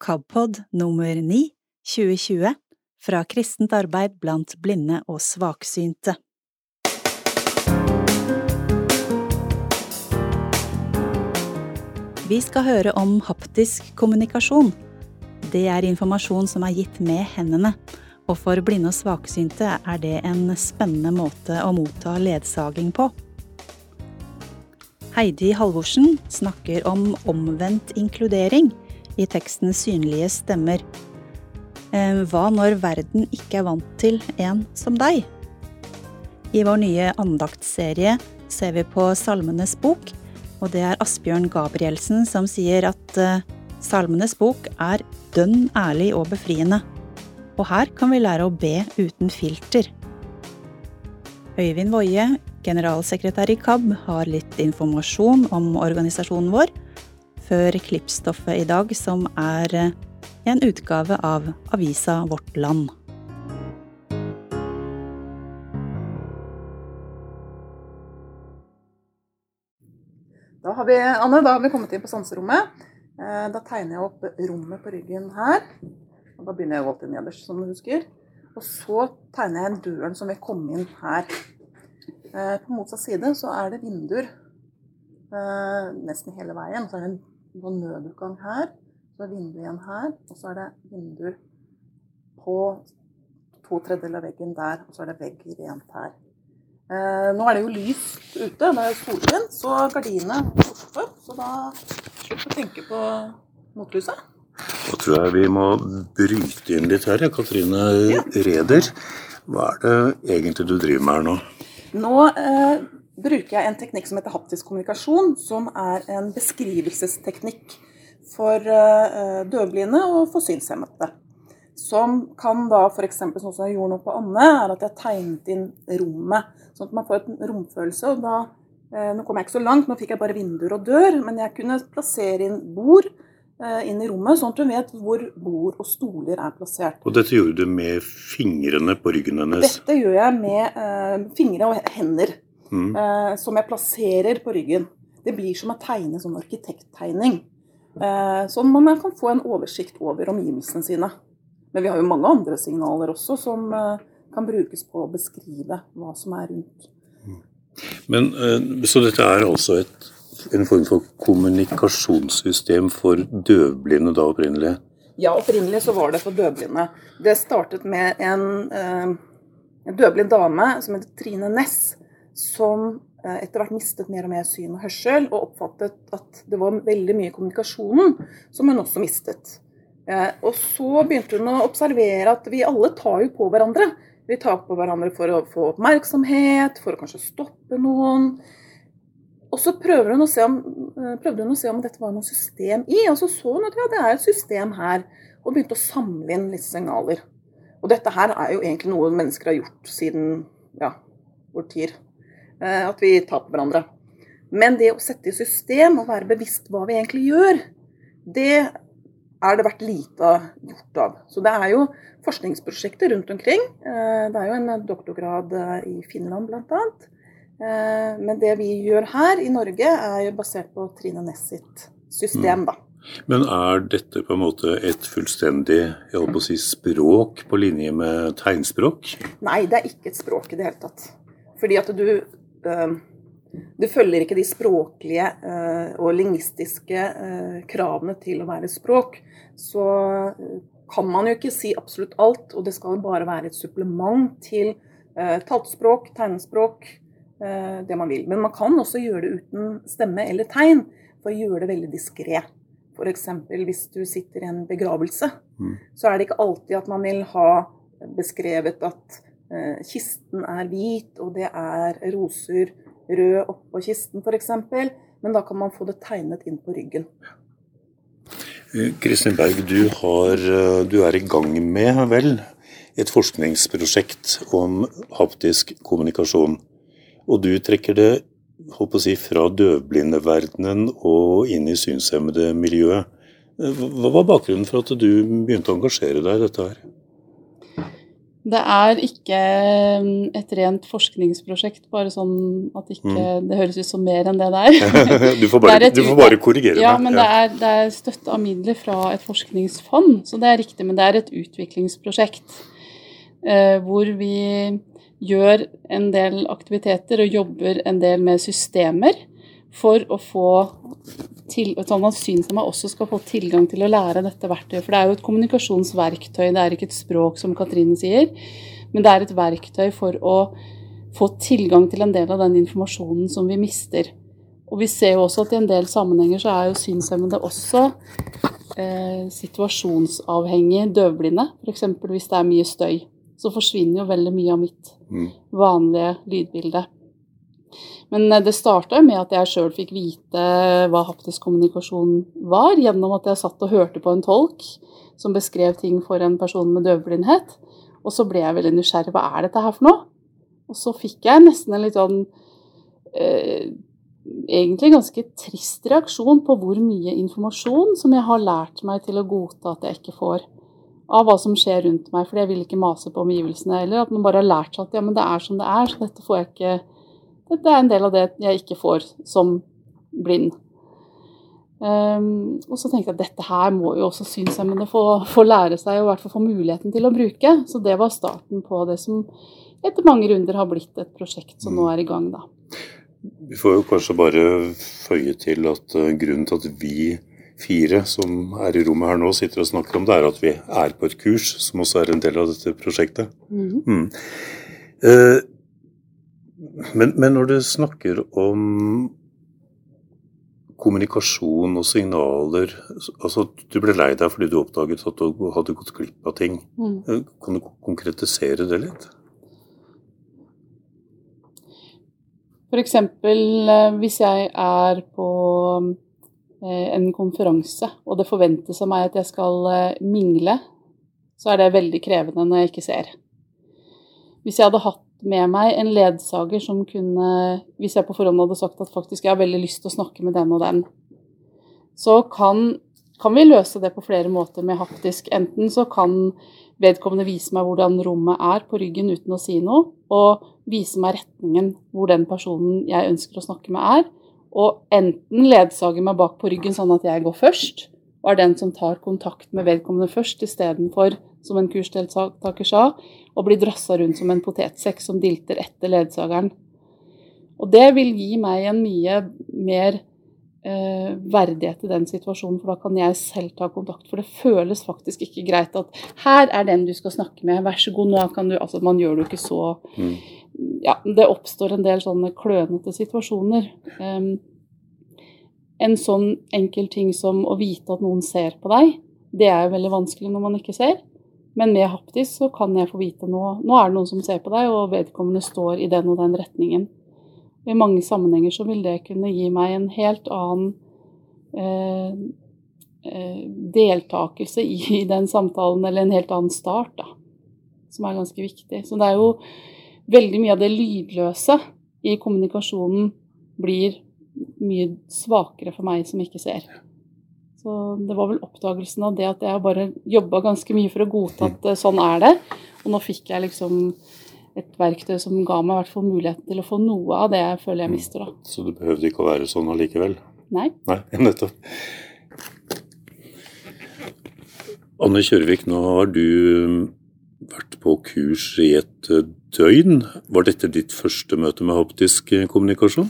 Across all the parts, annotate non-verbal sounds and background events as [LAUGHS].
KABPOD nummer 9 2020 fra Kristent arbeid blant blinde og svaksynte. Vi skal høre om haptisk kommunikasjon. Det er informasjon som er gitt med hendene, og for blinde og svaksynte er det en spennende måte å motta ledsaging på. Heidi Halvorsen snakker om omvendt inkludering i teksten Synlige stemmer. Eh, hva når verden ikke er vant til en som deg? I vår nye andaktsserie ser vi på Salmenes bok, og det er Asbjørn Gabrielsen som sier at eh, Salmenes bok er dønn ærlig og befriende. Og her kan vi lære å be uten filter. Øyvind Woie, generalsekretær i KAB, har litt informasjon om organisasjonen vår, før klippstoffet i dag, som er eh, en utgave av avisa Vårt Land. Da har vi, Anne, da har vi kommet inn på sanserommet. Eh, da tegner jeg opp rommet på ryggen her. Og da begynner jeg alltid nederst, som du husker. Og så tegner jeg døren som vil komme inn her. Eh, på motsatt side så er det vinduer nesten hele veien. Så er det en på nødutgang her. Så er vinduet igjen her. Og så er det vinduer på to tredjedeler av veggen der. Og så er det vegg rent her. Eh, nå er det jo lyst ute. Det er solskinn, så gardinene er oppe. Så da slutt å tenke på motlyset. Da tror jeg vi må bryte inn litt her. Katrine ja. Reder, hva er det egentlig du driver med her nå? Nå eh, bruker jeg en teknikk som heter haptisk kommunikasjon, som er en beskrivelsesteknikk for uh, døvblinde og for synshemmede. Som kan da f.eks. sånn som jeg gjorde nå på Anne, er at jeg tegnet inn rommet. Sånn at man får en romfølelse. og da, uh, Nå kom jeg ikke så langt, nå fikk jeg bare vinduer og dør, men jeg kunne plassere inn bord uh, inn i rommet, sånn at hun vet hvor bord og stoler er plassert. Og dette gjorde du med fingrene på ryggen hennes? Dette gjør jeg med fingre og hender mm. eh, som jeg plasserer på ryggen. Det blir som å tegne sånn arkitekttegning. Eh, sånn man kan få en oversikt over omgivelsene sine. Men vi har jo mange andre signaler også som eh, kan brukes på å beskrive hva som er rundt. Men, eh, Så dette er altså et, en form for kommunikasjonssystem for døvblinde da opprinnelig? Ja, opprinnelig så var det for døvblinde. Det startet med en, eh, en døvblind dame som heter Trine Næss som eh, etter hvert mistet mer og mer syn og hørsel, og oppfattet at det var veldig mye i kommunikasjonen som hun også mistet. Eh, og så begynte hun å observere at vi alle tar jo på hverandre. Vi tar på hverandre for å få oppmerksomhet, for å kanskje stoppe noen. Og så prøvde hun å se om, eh, hun å se om dette var noe system i, og så så hun at ja, det er et system her. Og begynte å samle inn litt signaler. Og dette her er jo egentlig noe mennesker har gjort siden ja, årtier. Eh, at vi tar på hverandre. Men det å sette i system og være bevisst hva vi egentlig gjør, det er det vært lite gjort av. Så det er jo forskningsprosjekter rundt omkring. Eh, det er jo en doktorgrad eh, i Finland bl.a. Men det vi gjør her i Norge, er jo basert på Trine Næss sitt system, da. Men er dette på en måte et fullstendig jeg holdt på å si, språk på linje med tegnspråk? Nei, det er ikke et språk i det hele tatt. Fordi at du du følger ikke de språklige eh, og lingvistiske eh, kravene til å være språk. Så kan man jo ikke si absolutt alt, og det skal bare være et supplement til taltspråk, tegnespråk, det man vil. Men man kan også gjøre det uten stemme eller tegn, for å gjøre det veldig diskré. F.eks. hvis du sitter i en begravelse, mm. så er det ikke alltid at man vil ha beskrevet at Eh, kisten er hvit, og det er roser rød oppå kisten f.eks. Men da kan man få det tegnet inn på ryggen. Eh, Kristin Berg, du, har, eh, du er i gang med vel, et forskningsprosjekt om haptisk kommunikasjon. Og du trekker det håper å si, fra døvblindeverdenen og inn i synshemmede miljøet. Hva var bakgrunnen for at du begynte å engasjere deg i dette her? Det er ikke mm, et rent forskningsprosjekt, bare sånn at ikke Mm. det høres ut som mer enn det det er. [LAUGHS] du, får bare, er et du får bare korrigere Ja, meg. men det er, det er støtte av midler fra et forskningsfond, så det er riktig. Men det er et utviklingsprosjekt eh, hvor vi gjør en del aktiviteter og jobber en del med systemer for å få til, sånn at synshemma også skal få tilgang til å lære dette verktøyet. For det er jo et kommunikasjonsverktøy, det er ikke et språk, som Katrine sier. Men det er et verktøy for å få tilgang til en del av den informasjonen som vi mister. Og vi ser jo også at i en del sammenhenger så er jo synshemmede også eh, situasjonsavhengig døvblinde. F.eks. hvis det er mye støy. Så forsvinner jo veldig mye av mitt Mm. vanlige lydbilde. Men eh, det starta med at jeg sjøl fikk vite hva haptisk kommunikasjon var, gjennom at jeg satt og hørte på en tolk som beskrev ting for en person med døvblindhet. Og så ble jeg veldig nysgjerrig. Hva er dette her for noe? Og så fikk jeg nesten en litt sånn eh, Egentlig ganske trist reaksjon på hvor mye informasjon som jeg har lært meg til å godta at jeg ikke får. Av hva som skjer rundt meg, for jeg vil ikke mase på omgivelsene. Eller at man bare har lært seg at ja, men det er som det er, så dette får jeg ikke Dette er en del av det jeg ikke får som blind. Um, og så tenkte jeg at dette her må jo også synshemmede få, få lære seg, og i hvert fall få muligheten til å bruke. Så det var starten på det som etter mange runder har blitt et prosjekt som nå er i gang, da. Vi får jo kanskje bare føye til at eh, grunnen til at vi fire som er i rommet her nå, sitter og snakker om det, er at vi er på et kurs som også er en del av dette prosjektet. Mhm. Mm. Eh, men, men når du snakker om kommunikasjon og signaler altså Du ble lei deg fordi du oppdaget at du hadde gått glipp av ting. Eh, Kan du konkretisere det litt? F.eks. eh, hvis jeg er på eh, en konferanse, og det forventes av meg at jeg skal eh, mingle, så er det veldig krevende når jeg ikke ser. Hvis jeg hadde hatt med meg en ledsager som kunne Hvis jeg på forhånd hadde sagt at faktisk jeg har veldig lyst til å snakke med den og den, så kan, kan vi løse det på flere måter med haptisk. Enten så kan vedkommende vise meg hvordan rommet er på ryggen uten å si noe, og vise meg retningen hvor den personen jeg ønsker å snakke med er, og enten ledsage meg bak på ryggen sånn at jeg går først, og er den som tar kontakt med vedkommende først, istedenfor, som en kursdeltaker sa, å bli drassa rundt som en potetsekk som dilter etter ledsageren. Og det vil gi meg en mye mer eh, verdighet i den situasjonen, for da kan jeg selv ta kontakt. For det føles faktisk ikke greit at 'her er den du skal snakke med, vær så god, nå kan du' Altså, man gjør det jo ikke så Mm. Ja, det oppstår en del sånne klønete situasjoner. Em, en sånn enkel ting som å vite at noen ser på deg, det er jo veldig vanskelig når man ikke ser. Men med haptisk så kan jeg få vite nå Nå er det noen som ser på deg, og vedkommende står i den og den retningen. I mange sammenhenger så vil det kunne gi meg en helt annen eh, eh, deltakelse i, den samtalen, eller en helt annen start, da. Som er ganske viktig. Så det er jo veldig mye av det lydløse i kommunikasjonen blir mye svakere for meg som ikke ser. Så det var vel oppdagelsen av det at jeg bare jobba ganske mye for å godta at eh, sånn er det. Og nå fikk jeg liksom et verktøy som ga meg i hvert fall muligheten til å få noe av det jeg føler jeg mister, da. Så det behøvde ikke å være sånn allikevel? Nei. Nei, [LAUGHS] nettopp. Anne Kjørvik, nå har du um, vært på kurs i et eh, døgn. Var dette ditt første møte med haptisk eh, kommunikasjon?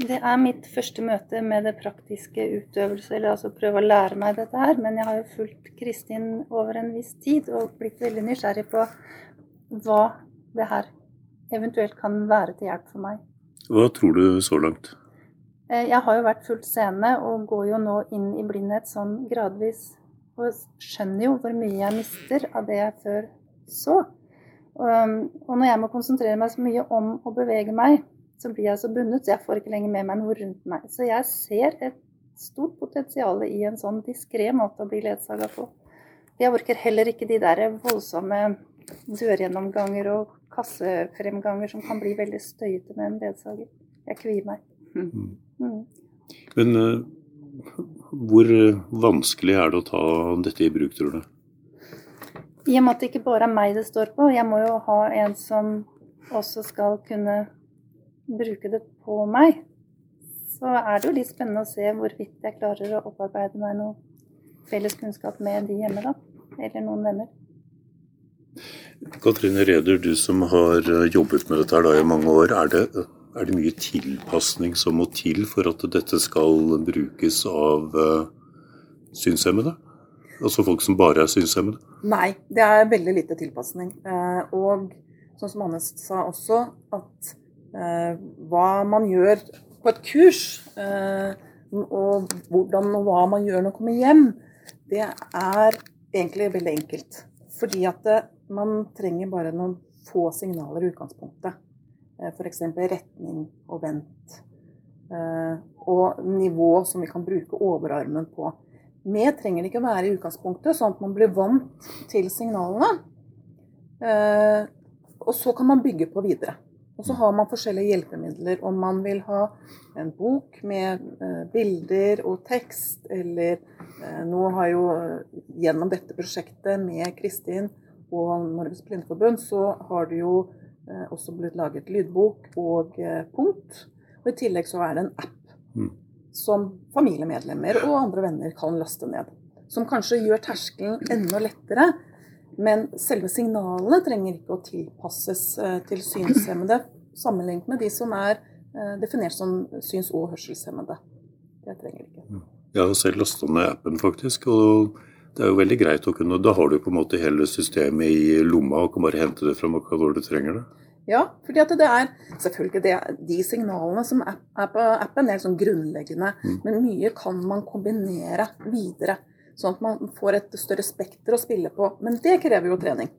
Det er mitt første møte med det praktiske utøvelse, eller altså prøve å lære meg dette her. Men jeg har jo fulgt Kristin over en viss tid og blitt veldig nysgjerrig på hva det her eventuelt kan være til hjelp for meg. Hva tror du så langt? Eh, Jeg har jo vært fullt seende og går jo nå inn i blindhet sånn gradvis. Og skjønner jo hvor mye jeg mister av det jeg før så. Og når jeg må konsentrere meg så mye om å bevege meg, så blir jeg så bundet, så jeg får ikke lenger med meg noe rundt meg. Så jeg ser et stort potensial i en sånn diskré måte å bli ledsaga på. Jeg orker heller ikke de der voldsomme dørgjennomganger og kassefremganger som kan bli veldig støyete med en ledsager. Jeg kvier meg. Mm. Men uh, hvor vanskelig er det å ta dette i bruk, tror du? I og med at det ikke bare er meg det står på, jeg må jo ha en som også skal kunne bruke det på meg, så er det jo litt spennende å se hvorvidt jeg klarer å opparbeide meg noe felles kunnskap med de hjemme, da. Eller noen venner. Katrine Reder, du som har eh, jobbet med dette her da i mange år. Er det, er det mye tilpasning som må til for at dette skal brukes av uh, synshemmede? Altså folk som bare er synshemmede? Nei, det er veldig lite tilpasning. Uh, og sånn som Anne sa også, at uh, hva man gjør på et kurs, og hvordan og hva man gjør når man kommer hjem, det er egentlig veldig enkelt. Fordi at det, man trenger bare noen få signaler i utgangspunktet. Eh, F.eks. retning og vent. Eh, og nivå som vi kan bruke overarmen på. Vi trenger ikke å være i utgangspunktet, sånn at man blir vant til signalene. Eh, og så kan man bygge på videre. Og så har man forskjellige hjelpemidler. Om man vil ha en bok med bilder og tekst, eller nå har jo gjennom dette prosjektet med Kristin og Norges Blindeforbund, så har det jo eh, også blitt laget lydbok og eh, punkt. Og i tillegg så er det en app mm. som familiemedlemmer og andre venner kan laste ned. Som kanskje gjør terskelen enda lettere. Men selve signalene trenger ikke å tilpasses eh, til synshemmede sammenlignet med de som er eh, definert som syns- og hørselshemmede. Det trenger ikke. Mm. Jeg har selv lasta ned appen, faktisk. og det er jo veldig greit å kunne Da har du på en måte hele systemet i lomma og kan bare hente det fram når du trenger det. Ja, fordi at det er selvfølgelig det, de signalene som er på appen, er sånn grunnleggende. Mm. Men mye kan man kombinere videre, sånn at man får et større spekter å spille på. Men det krever jo trening.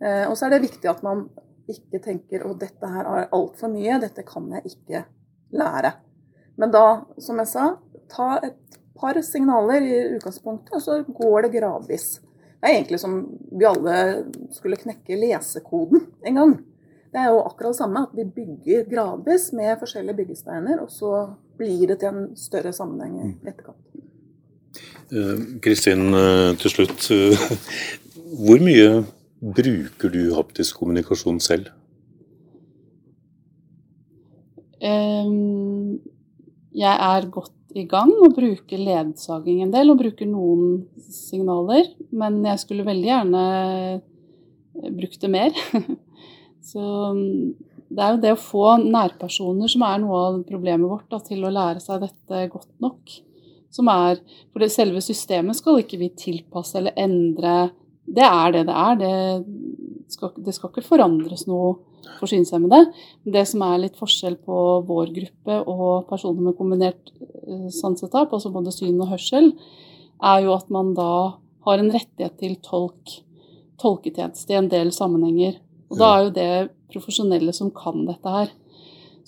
Eh, og så er det viktig at man ikke tenker at dette her er altfor mye, dette kan jeg ikke lære. Men da, som jeg sa, ta et par signaler i utgangspunktet, og så går det gradvis. Det er egentlig som vi alle skulle knekke lesekoden en gang. Det er jo akkurat det samme, at vi bygger gradvis med forskjellige byggesteiner, og så blir det til en større sammenheng i mm. etterkant. Eh, Kristin, uh, til slutt. Uh, hvor mye bruker du haptisk kommunikasjon selv? Jeg er godt i gang og bruker ledsaging en del, og bruker noen signaler. Men jeg skulle veldig gjerne eh, brukt det mer. [LAUGHS] Så mm, det er jo det å få nærpersoner som er noe av problemet vårt, da, til å lære seg dette godt nok. Som er, For det selve systemet skal ikke vi tilpasse eller endre. Det er det det er. Det skal, det skal ikke forandres noe for synshemmede. Det som er litt forskjell på vår gruppe og personer med kombinert eh, sansetap, altså både syn og hørsel, er jo at man da har en rettighet til tolk, tolketjeneste i en del sammenhenger. Og da er jo det profesjonelle som kan dette her.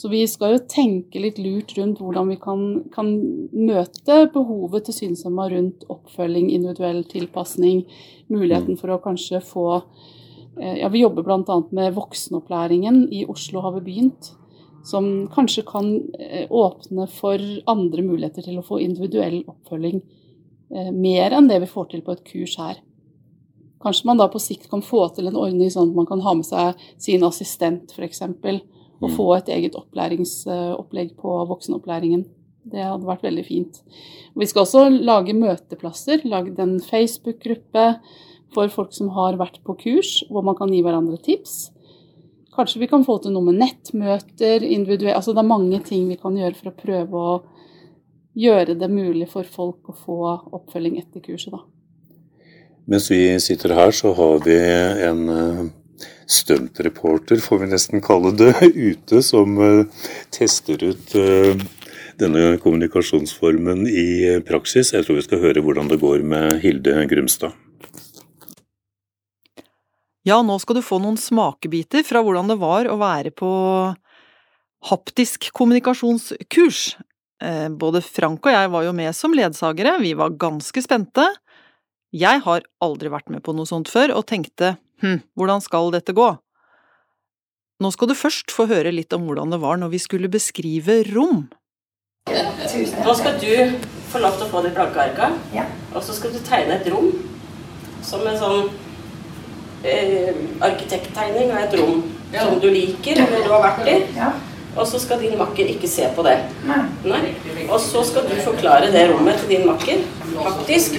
Så vi skal jo tenke litt lurt rundt hvordan vi kan, kan møte behovet til synshemma rundt oppfølging, individuell tilpasning, muligheten mm. for å kanskje få Eh, ja, vi jobber bl.a. med voksenopplæringen i Oslo har vi begynt. Som kanskje kan eh, åpne for andre muligheter til å få individuell oppfølging. Eh, mer enn det vi får til på et kurs her. Kanskje man da på sikt kan få til en ordning sånn at man kan ha med seg sin assistent f.eks. Og mm. få et eget opplæringsopplegg på voksenopplæringen. Det hadde vært veldig fint. Vi skal også lage møteplasser. Lagd en Facebook-gruppe for folk som har vært på kurs, hvor man kan gi hverandre tips. Kanskje vi kan få til noe med nettmøter, individuelt Altså det er mange ting vi kan gjøre for å prøve å gjøre det mulig for folk å få oppfølging etter kurset, da. Mens vi sitter her, så har vi en eh, stuntreporter, får vi nesten kalle det, [LAUGHS] ute som eh, tester ut eh, denne kommunikasjonsformen i praksis. Jeg tror vi skal høre hvordan det går med Hilde Grumstad. Ja, nå skal du få noen smakebiter fra hvordan det var å være på haptisk kommunikasjonskurs. Eh, både Frank og jeg var jo med som ledsagere, vi var ganske spente. Jeg har aldri vært med på noe sånt før, og tenkte hm, hvordan skal dette gå? Nå skal du først få høre litt om hvordan det var når vi skulle beskrive rom. Nå skal du få lov til å få de blanke arka, ja. og så skal du tegne et rom som en sånn eh, arkitekttegning av et rom som du liker, eller du har vært i. Og så skal din makker ikke se på det. Nei. Og så skal du forklare det rommet til din makker, faktisk.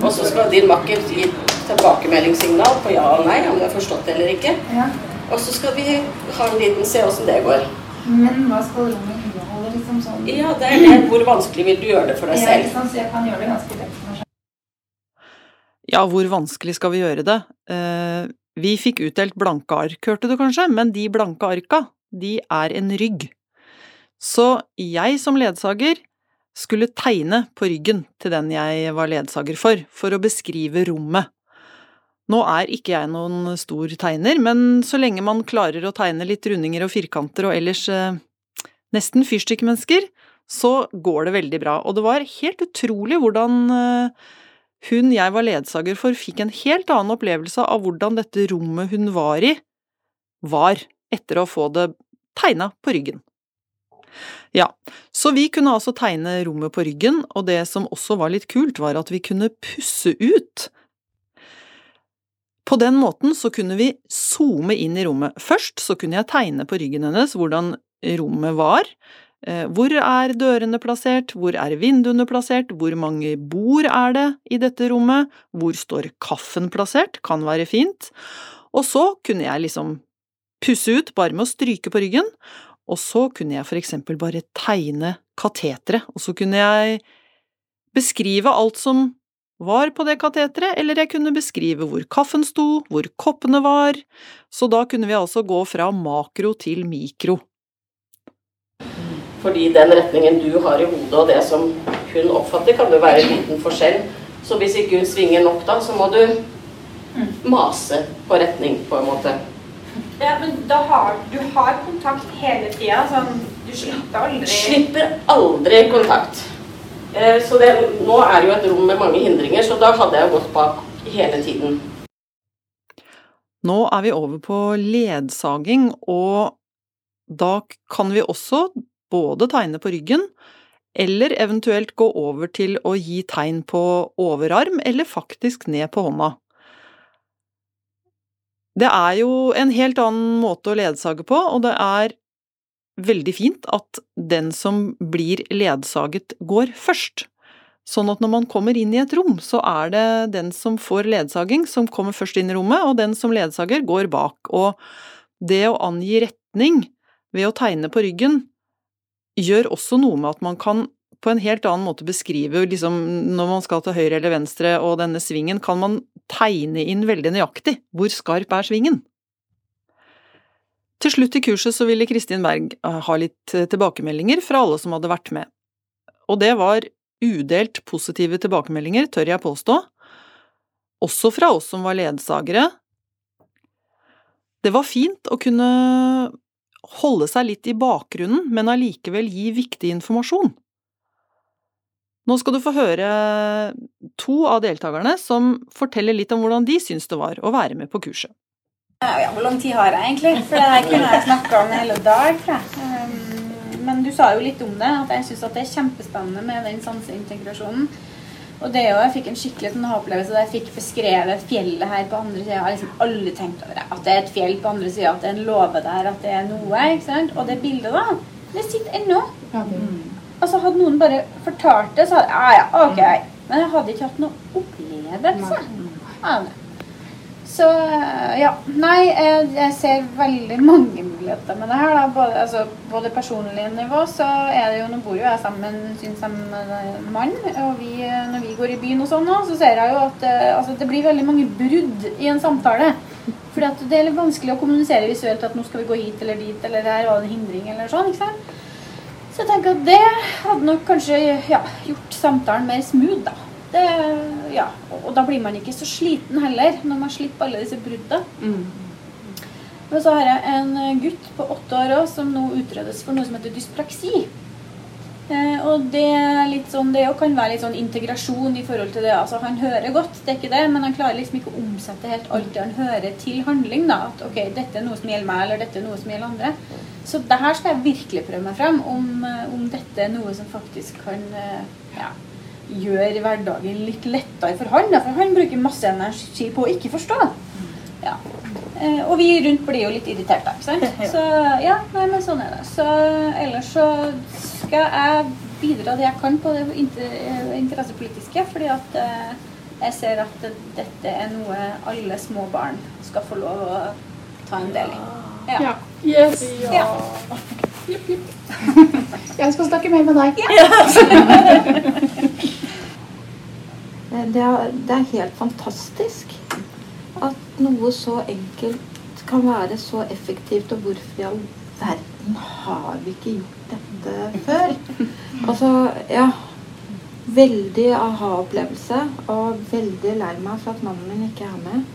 Og så skal din makker gi tilbakemeldingssignal på ja og nei, om du har forstått det eller ikke. Og så skal vi ha en liten se åssen det går. Men hva skal rommet inneholde? Liksom sånn? Ja, det er det. Hvor vanskelig vil du gjøre det for deg selv? Ja? Så jeg kan gjøre det ganske lett for meg selv. Ja, hvor vanskelig skal vi gjøre det? Eh, vi fikk utdelt blanke ark, hørte du kanskje, men de blanke arka, de er en rygg. Så jeg som ledsager skulle tegne på ryggen til den jeg var ledsager for, for å beskrive rommet. Nå er ikke jeg noen stor tegner, men så lenge man klarer å tegne litt rundinger og firkanter og ellers eh, nesten fyrstikkmennesker, så går det veldig bra. Og det var helt utrolig hvordan eh, hun jeg var ledsager for, fikk en helt annen opplevelse av hvordan dette rommet hun var i, var, etter å få det tegna på ryggen. Ja, så vi kunne altså tegne rommet på ryggen, og det som også var litt kult, var at vi kunne pusse ut. På den måten så kunne vi zoome inn i rommet. Først så kunne jeg tegne på ryggen hennes hvordan rommet var. Eh, Hvor er dørene plassert, hvor er vinduene plassert, hvor mange bord er det i dette rommet, hvor står kaffen plassert, kan være fint. Og så kunne jeg liksom pusse ut bare med å stryke på ryggen, og så kunne jeg for eksempel bare tegne kateteret, og så kunne jeg beskrive alt som var på det kateteret, eller jeg kunne beskrive hvor kaffen sto, hvor koppene var, så da kunne vi altså gå fra makro til mikro. Fordi den retningen du har i hodet og det som hun oppfatter, kan jo være en liten forskjell. Så hvis ikke hun svinger nok da, så må du mase på retning, på en måte. Ja, men da har du har kontakt hele tida. Sånn, du slipper aldri Slipper aldri kontakt. Eh, Så det, nå er det jo et rom med mange hindringer, så da hadde jeg gått bak hele tiden. Nå er vi over på ledsaging, og da kan vi også både tegne på ryggen, eller eventuelt gå over til å gi tegn på overarm, eller faktisk ned på hånda. Det er jo en helt annen måte å ledsage på, og det er veldig fint at den som blir ledsaget, går først. Sånn at når man kommer inn i et rom, så er det den som får ledsaging, som kommer først inn i rommet, og den som ledsager går bak. Og det å angi retning ved å tegne på ryggen gjør også noe med at man kan på en helt annen måte beskrive liksom når man skal til høyre eller venstre og denne svingen, kan man tegne inn veldig nøyaktig hvor skarp er svingen. Til slutt i kurset så ville Kristin Berg eh, ha litt eh, tilbakemeldinger fra alle som hadde vært med. Og det var udelt positive tilbakemeldinger, tør jeg påstå. Også fra oss som var ledsagere. Det var fint å kunne holde seg litt i bakgrunnen, men allikevel gi viktig informasjon. Nå skal du få høre to av deltakerne som forteller litt om hvordan de syns det var å være med på kurset. Ja, Hvor lang tid har jeg egentlig? For det her kunne jeg snakka om en hele dag. Um, Men du sa jo litt om det, at jeg syns det er kjempespennende med den sanseintegrasjonen. Og det jo, Jeg fikk en skikkelig sånn opplevelse da jeg fikk beskrevet fjellet her på andre sida. Liksom alle tenkt over det. At det er et fjell på andre sida, at det er en låve der, at det er noe. ikke sant? Og det bildet, da, det sitter ennå. Altså Hadde noen bare fortalt det, så hadde jeg ja, ja, ok. Men jeg hadde ikke hatt noe opplevelse. Så ja. Nei, jeg, jeg ser veldig mange muligheter med det her. da. Både, altså, både personlig nivå så er det jo Nå bor jo jeg sammen syns jeg, med en mann. Og vi, når vi går i byen og sånn nå, så ser jeg jo at eh, altså, det blir veldig mange brudd i en samtale. Fordi det er litt vanskelig å kommunisere visuelt at nå skal vi gå hit eller dit, eller her var det en hindring, eller sånn. ikke sant? Så jeg tenker at det hadde nok kanskje ja, gjort samtalen mer smooth, da. Det, ja, og, og da blir man ikke så sliten heller, når man slipper alle disse bruddene. Men så har jeg en gutt på åtte år også, som nå utredes for noe som heter dyspraksi. Eh, og det er litt sånn, det kan være litt sånn integrasjon i forhold til det. Altså Han hører godt, det er ikke det, men han klarer liksom ikke å omsette helt alt det han hører, til handling. da, At ok, dette er noe som gjelder meg, eller dette er noe som gjelder andre. Så det her skal jeg virkelig prøve meg frem, om, eh, om dette er noe som faktisk kan eh, ja, gjøre hverdagen litt lettere for han. Da, for han bruker masse energi på å ikke forstå. Ja. Eh, og vi rundt blir jo litt irritert, ikke sant. [LAUGHS] Så ja, nei, men sånn er det. Så ellers så skal jeg bidra det jeg kan på det interessepolitiske, fordi at eh, jeg ser at dette er noe alle små barn skal få lov å ta en del i. Ja. ja. Yes. Ja. Jipp, jipp. [LAUGHS] Jeg skal snakke mer med deg. [LAUGHS] det, er, det er helt fantastisk at noe så enkelt kan være så effektivt, og hvorfor i all verden har vi ikke gjort dette før? [LAUGHS] Altså, ja Veldig aha-opplevelse, og veldig lei meg for at mannen min ikke er med.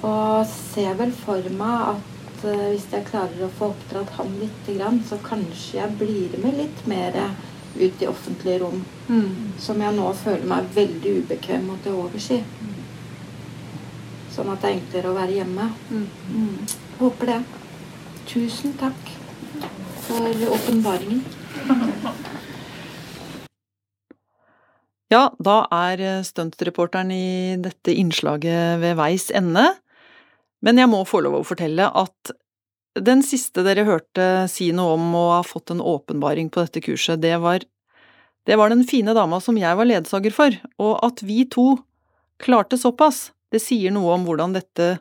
Og ser vel for meg at uh, hvis jeg klarer å få oppdratt han litt, så kanskje jeg blir med litt mer ut i offentlige rom. Mm. Som jeg nå føler meg veldig ubekvem med å oversi. Sånn at det er enklere å være hjemme. Mm. Mm. Håper det. Tusen takk for åpenbaringen. [LAUGHS] Ja, da er stuntreporteren i dette innslaget ved veis ende. Men jeg må få lov å fortelle at den siste dere hørte si noe om og har fått en åpenbaring på dette kurset, det var, det var den fine dama som jeg var ledsager for, og at vi to klarte såpass, det sier noe om hvordan dette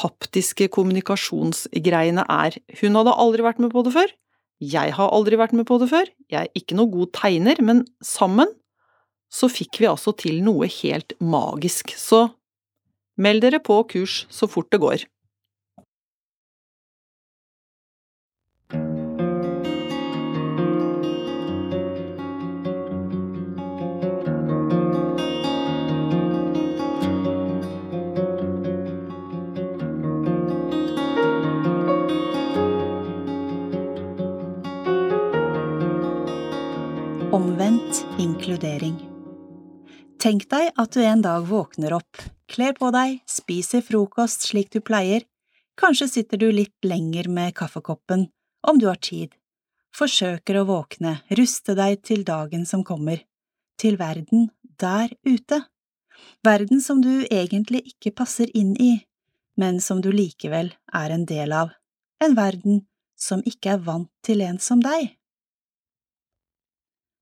haptiske kommunikasjonsgreiene er. Hun hadde aldri vært med på det før, jeg har aldri vært med på det før, jeg er ikke noe god tegner, men sammen så fikk vi altså til noe helt magisk, så meld dere på kurs så fort det går. Omvendt inkludering. Tenk deg at du en dag våkner opp, kler på deg, spiser frokost slik du pleier, kanskje sitter du litt lenger med kaffekoppen, om du har tid, forsøker å våkne, ruste deg til dagen som kommer, til verden der ute, verden som du egentlig ikke passer inn i, men som du likevel er en del av, en verden som ikke er vant til en som deg.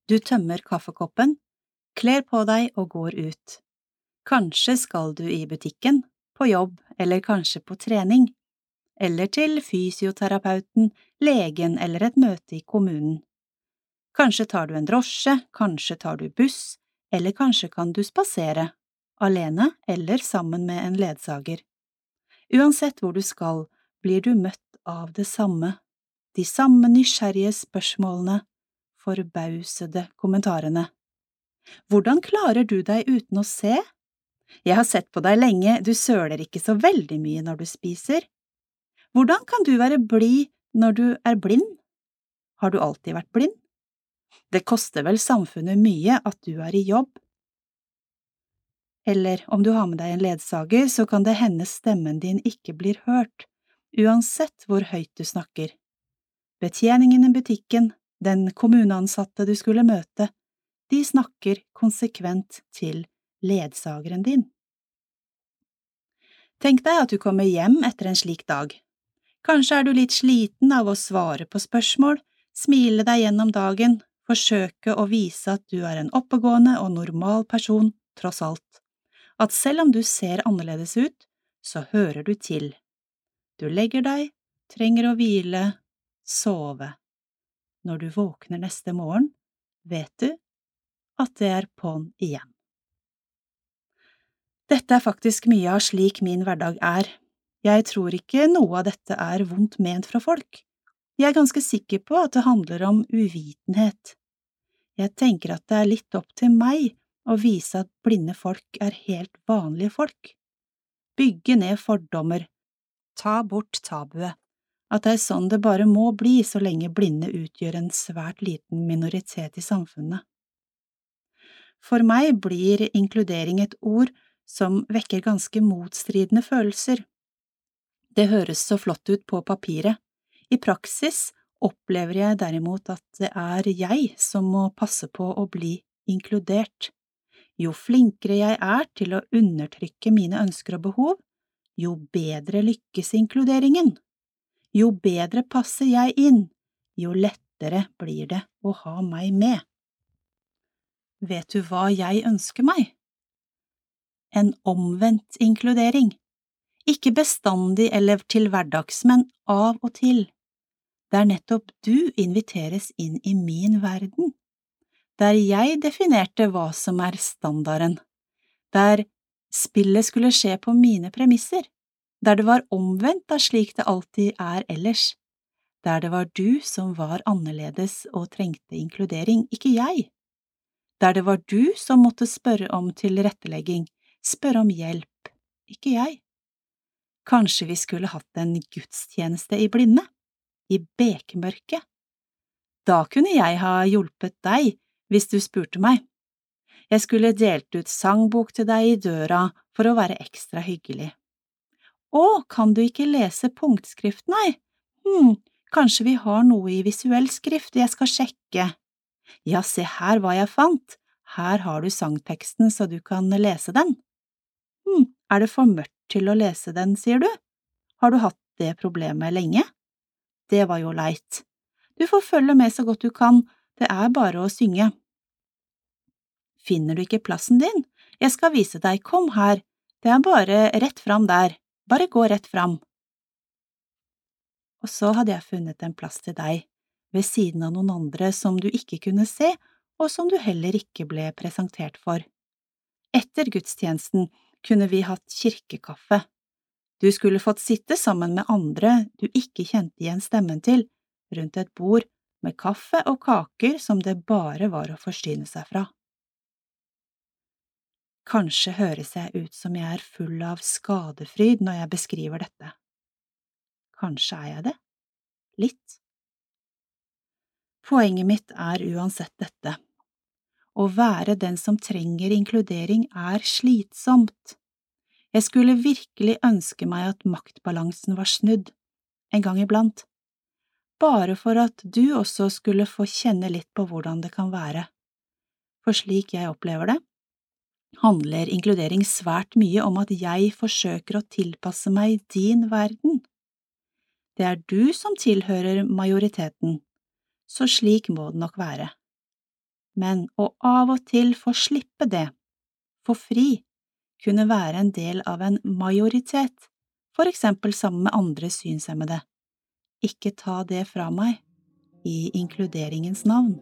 Du tømmer kaffekoppen, kler på deg og går ut. Kanskje skal du i butikken, på jobb eller kanskje på trening, eller til fysioterapeuten, legen eller et møte i kommunen. Kanskje tar du en drosje, kanskje tar du buss, eller kanskje kan du spasere, alene eller sammen med en ledsager. Uansett hvor du skal, blir du møtt av det samme, de samme nysgjerrige spørsmålene, forbausede kommentarene. Hvordan klarer du deg uten å se? Jeg har sett på deg lenge, du søler ikke så veldig mye når du spiser. Hvordan kan du være blid når du er blind? Har du alltid vært blind? Det koster vel samfunnet mye at du er i jobb? Eller om du har med deg en ledsager, så kan det hende stemmen din ikke blir hørt, uansett hvor høyt du snakker. Betjeningen i butikken, den kommuneansatte du skulle møte, de snakker konsekvent til ledsageren din. Tenk deg at du kommer hjem etter en slik dag. Kanskje er du litt sliten av å svare på spørsmål, smile deg gjennom dagen, forsøke å vise at du er en oppegående og normal person, tross alt, at selv om du ser annerledes ut, så hører du til. Du legger deg, trenger å hvile, sove. Når du våkner neste morgen, vet du at det er på'n igjen. Dette er faktisk mye av slik min hverdag er. Jeg tror ikke noe av dette er vondt ment fra folk. Jeg er ganske sikker på at det handler om uvitenhet. Jeg tenker at det er litt opp til meg å vise at blinde folk er helt vanlige folk. Bygge ned fordommer, ta bort tabuet, at det er sånn det bare må bli så lenge blinde utgjør en svært liten minoritet i samfunnet. For meg blir inkludering et ord som vekker ganske motstridende følelser. Det høres så flott ut på papiret, i praksis opplever jeg derimot at det er jeg som må passe på å bli inkludert. Jo flinkere jeg er til å undertrykke mine ønsker og behov, jo bedre lykkes inkluderingen. Jo bedre passer jeg inn, jo lettere blir det å ha meg med. Vet du hva jeg ønsker meg? En omvendt inkludering. Ikke bestandig eller til hverdags, men av og til. Der nettopp du inviteres inn i min verden. Der jeg definerte hva som er standarden. Der spillet skulle skje på mine premisser der det var omvendt av slik det alltid er ellers, der det var du som var annerledes og trengte inkludering, ikke jeg, der det var du som måtte spørre om tilrettelegging, spørre om hjelp, ikke jeg. Kanskje vi skulle hatt en gudstjeneste i blinde, i bekmørket. Da kunne jeg ha hjulpet deg hvis du spurte meg. Jeg skulle delt ut sangbok til deg i døra for å være ekstra hyggelig. Å, kan du ikke lese punktskrift, nei? Hm, kanskje vi har noe i visuell skrift, jeg skal sjekke. Ja, se her hva jeg fant, her har du sangteksten så du kan lese den. Hm, er det for mørkt til å lese den, sier du? Har du hatt det problemet lenge? Det var jo leit. Du får følge med så godt du kan, det er bare å synge. Finner du ikke plassen din? Jeg skal vise deg, kom her, det er bare rett fram der. Bare gå rett fram. Og så hadde jeg funnet en plass til deg, ved siden av noen andre som du ikke kunne se, og som du heller ikke ble presentert for. Etter gudstjenesten kunne vi hatt kirkekaffe. Du skulle fått sitte sammen med andre du ikke kjente igjen stemmen til, rundt et bord med kaffe og kaker som det bare var å forsyne seg fra. Kanskje høres jeg ut som jeg er full av skadefryd når jeg beskriver dette. Kanskje er jeg det? Litt. Poenget mitt er uansett dette. Å være den som trenger inkludering er slitsomt. Jeg skulle virkelig ønske meg at maktbalansen var snudd, en gang iblant, bare for at du også skulle få kjenne litt på hvordan det kan være. For slik jeg opplever det, handler inkludering svært mye om at jeg forsøker å tilpasse meg din verden. Det er du som tilhører majoriteten, så slik må det nok være. Men å av og til få slippe det, få fri, kunne være en del av en majoritet, for eksempel sammen med andre synshemmede. Ikke ta det fra meg, i inkluderingens navn.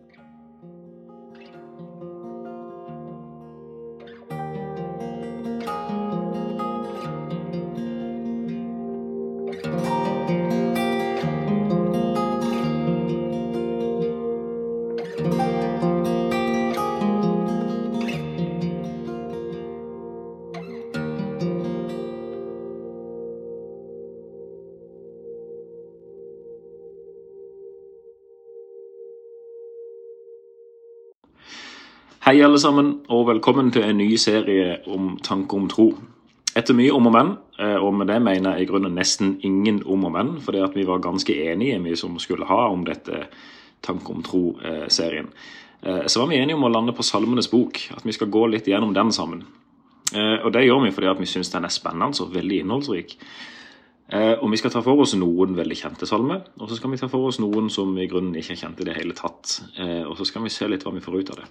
Hei, alle sammen, og velkommen til en ny serie om tanker om tro. Etter mye om og men, eh, og med det mener jeg i grunnen nesten ingen om og men, fordi at vi var ganske enige, vi som skulle ha om dette tanker om tro-serien. Eh, så var vi enige om å lande på Salmenes bok, at vi skal gå litt gjennom den sammen. Eh, og det gjør vi fordi at vi syns den er spennende og veldig innholdsrik. Og vi skal ta for oss noen veldig kjente salmer, og så skal vi ta for oss noen som i grunnen ikke er kjente i det hele tatt. Og så skal vi se litt hva vi får ut av det.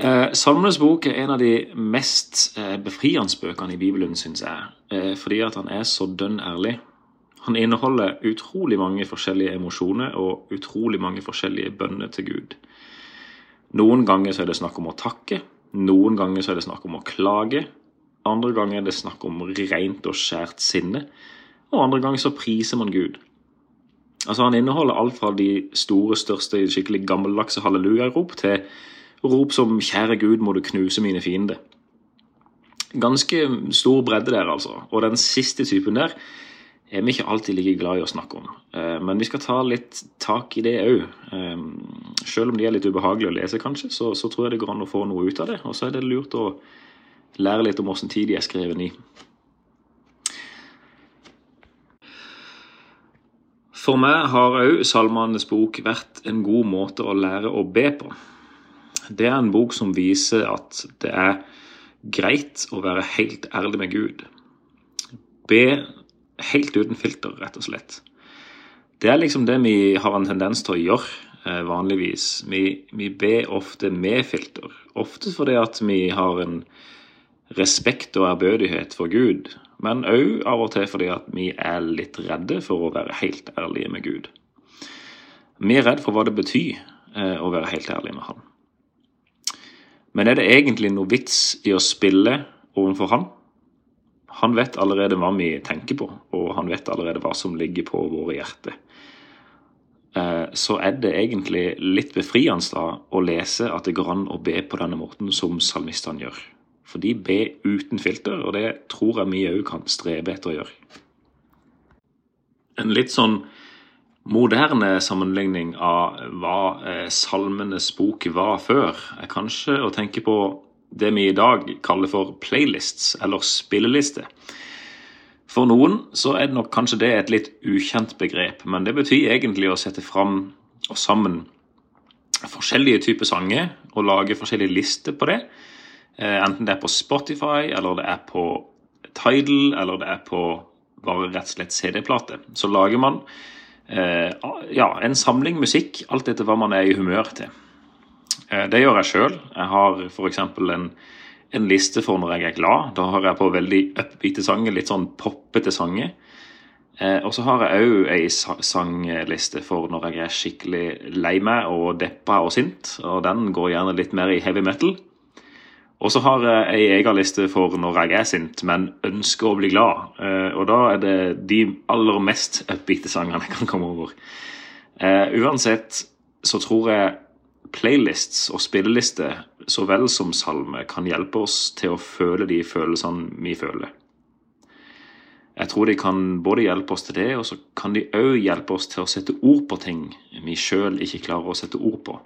Eh, Salmenes bok er en av de mest eh, befriende bøkene i Bibelen, syns jeg. Eh, fordi at han er så dønn ærlig. Han inneholder utrolig mange forskjellige emosjoner og utrolig mange forskjellige bønner til Gud. Noen ganger så er det snakk om å takke, noen ganger så er det snakk om å klage. Andre ganger er det snakk om rent og skjært sinne, og andre ganger så priser man Gud. Altså Han inneholder alt fra de store, største, skikkelig gammeldagse hallelujarop til Rop som 'Kjære Gud, må du knuse mine fiender'. Ganske stor bredde der, altså. Og den siste typen der er vi ikke alltid like glad i å snakke om. Eh, men vi skal ta litt tak i det òg. Eh, selv om de er litt ubehagelige å lese, kanskje, så, så, tror jeg det går an å få noe ut av det. Og så er det lurt å lære litt om åssen tid de er skrevet i. For meg har òg Salmenes bok vært en god måte å lære å be på det er en bok som viser at det er greit å være helt ærlig med Gud. Be helt uten filter, rett og slett. Det er liksom det vi har en tendens til å gjøre eh, vanligvis. Vi, vi ber ofte med filter. Ofte fordi at vi har en respekt og ærbødighet for Gud, men òg av og til fordi at vi er litt redde for å være helt ærlige med Gud. Vi er redd for hva det betyr eh, å være helt ærlig med Han. Men er det egentlig noe vits i å spille overfor Han? Han vet allerede hva vi tenker på, og han vet allerede hva som ligger på våre hjerter. Eh, så er det egentlig litt befriende da å lese at det går an å be på denne måten som salmistene gjør. For de ber uten filter, og det tror jeg vi òg kan strebe etter å gjøre. En litt sånn moderne sammenligning av hva eh, Salmenes bok var før, er kanskje å tenke på det vi i dag kaller for playlists, eller spillelister. For noen så er det nok kanskje det et litt ukjent begrep, men det betyr egentlig å sette fram og sammen forskjellige typer sanger og lage forskjellige lister på det. Eh, enten det er på Spotify, eller det er på Tidal, eller det er på bare rett og slett CD-plate. Så lager man ja, en samling musikk, alt etter hva man er i humør til. Eh, det gjør jeg sjøl. Jeg har f.eks. En, en liste for når jeg er glad. Da har jeg på veldig upbeate sanger, litt sånn poppete sanger. Eh, og så har jeg òg ei sangliste for når jeg er skikkelig lei meg og deppa og sint. Og den går gjerne litt mer i heavy metal. Og så har jeg ei egen liste for når jeg er sint, men ønsker å bli glad. Eh, og da er det de aller mest upbeate sangene jeg kan komme over. Eh, uansett så tror jeg playlists og spillelister så vel som salme kan hjelpe oss til å føle de følelsene vi føler. Jeg tror de kan både hjelpe oss til det, og så kan de òg hjelpe oss til å sette ord på ting vi sjøl ikke klarer å sette ord på.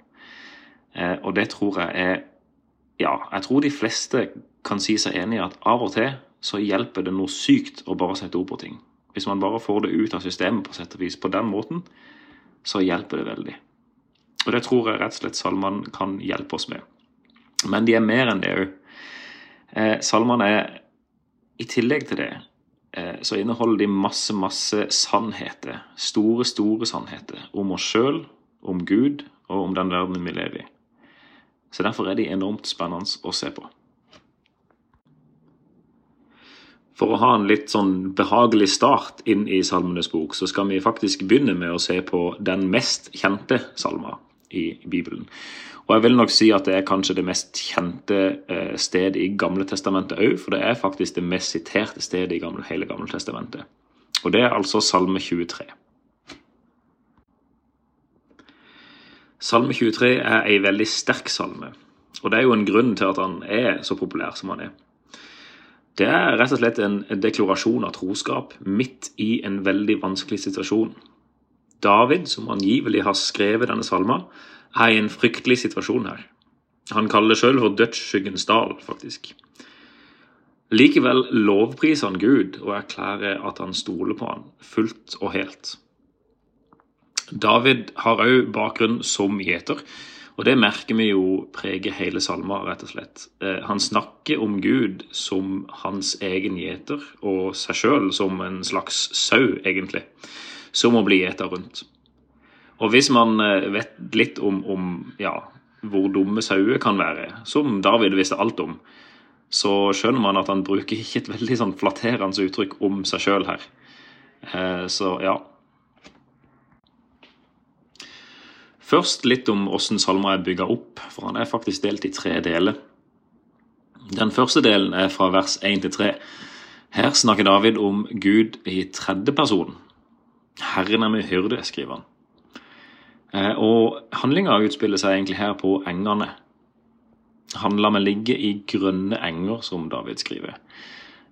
Eh, og det tror jeg er ja, jeg tror de fleste kan si seg enig i at av og til så hjelper det noe sykt å bare sette ord på ting. Hvis man bare får det ut av systemet på sett og vis på den måten, så hjelper det veldig. Og det tror jeg rett og slett salmene kan hjelpe oss med. Men de er mer enn det òg. Eh, salmene er I tillegg til det eh, så inneholder de masse, masse sannheter. Store, store sannheter om oss sjøl, om Gud og om den verden vi lever i. Så derfor er de enormt spennende å se på. For å ha en litt sånn behagelig start inn i Salmenes bok, så skal vi faktisk begynne med å se på den mest kjente salma i Bibelen. Og jeg vil nok si at det er kanskje det mest kjente eh, stedet i Gamle Testamentet òg, for det er faktisk det mest siterte stedet i hele Gamle Testamentet. Og det er altså Salme 23. Salme 23 er ei veldig sterk salme, og det er jo en grunn til at han er så populær som han er. Det er rett og slett en deklarasjon av troskap midt i en veldig vanskelig situasjon. David, som angivelig har skrevet denne salma, er i en fryktelig situasjon her. Han kaller det sjøl for dødsskyggens dal, faktisk. Likevel lovpriser han Gud og erklærer at han stoler på han fullt og helt. David har òg bakgrunn som gjeter, og det merker vi jo preger hele salma, rett og slett. Eh, han snakker om Gud som hans egen gjeter, og seg sjøl som en slags sau, egentlig, som å bli gjeta rundt. Og hvis man eh, vet litt om, om ja, hvor dumme sauer kan være, som David visste alt om, så skjønner man at han bruker ikke et veldig sånn flatterende uttrykk om seg sjøl her. Eh, så ja, Først litt om hvordan salmer er bygga opp, for han er faktisk delt i tre deler. Den første delen er fra vers 1 til 3. Her snakker David om Gud i tredje person. Herren er min hyrde, skriver han. Eh, og handlinga utspiller seg egentlig her på engene. Han lar meg ligge i grønne enger, som David skriver.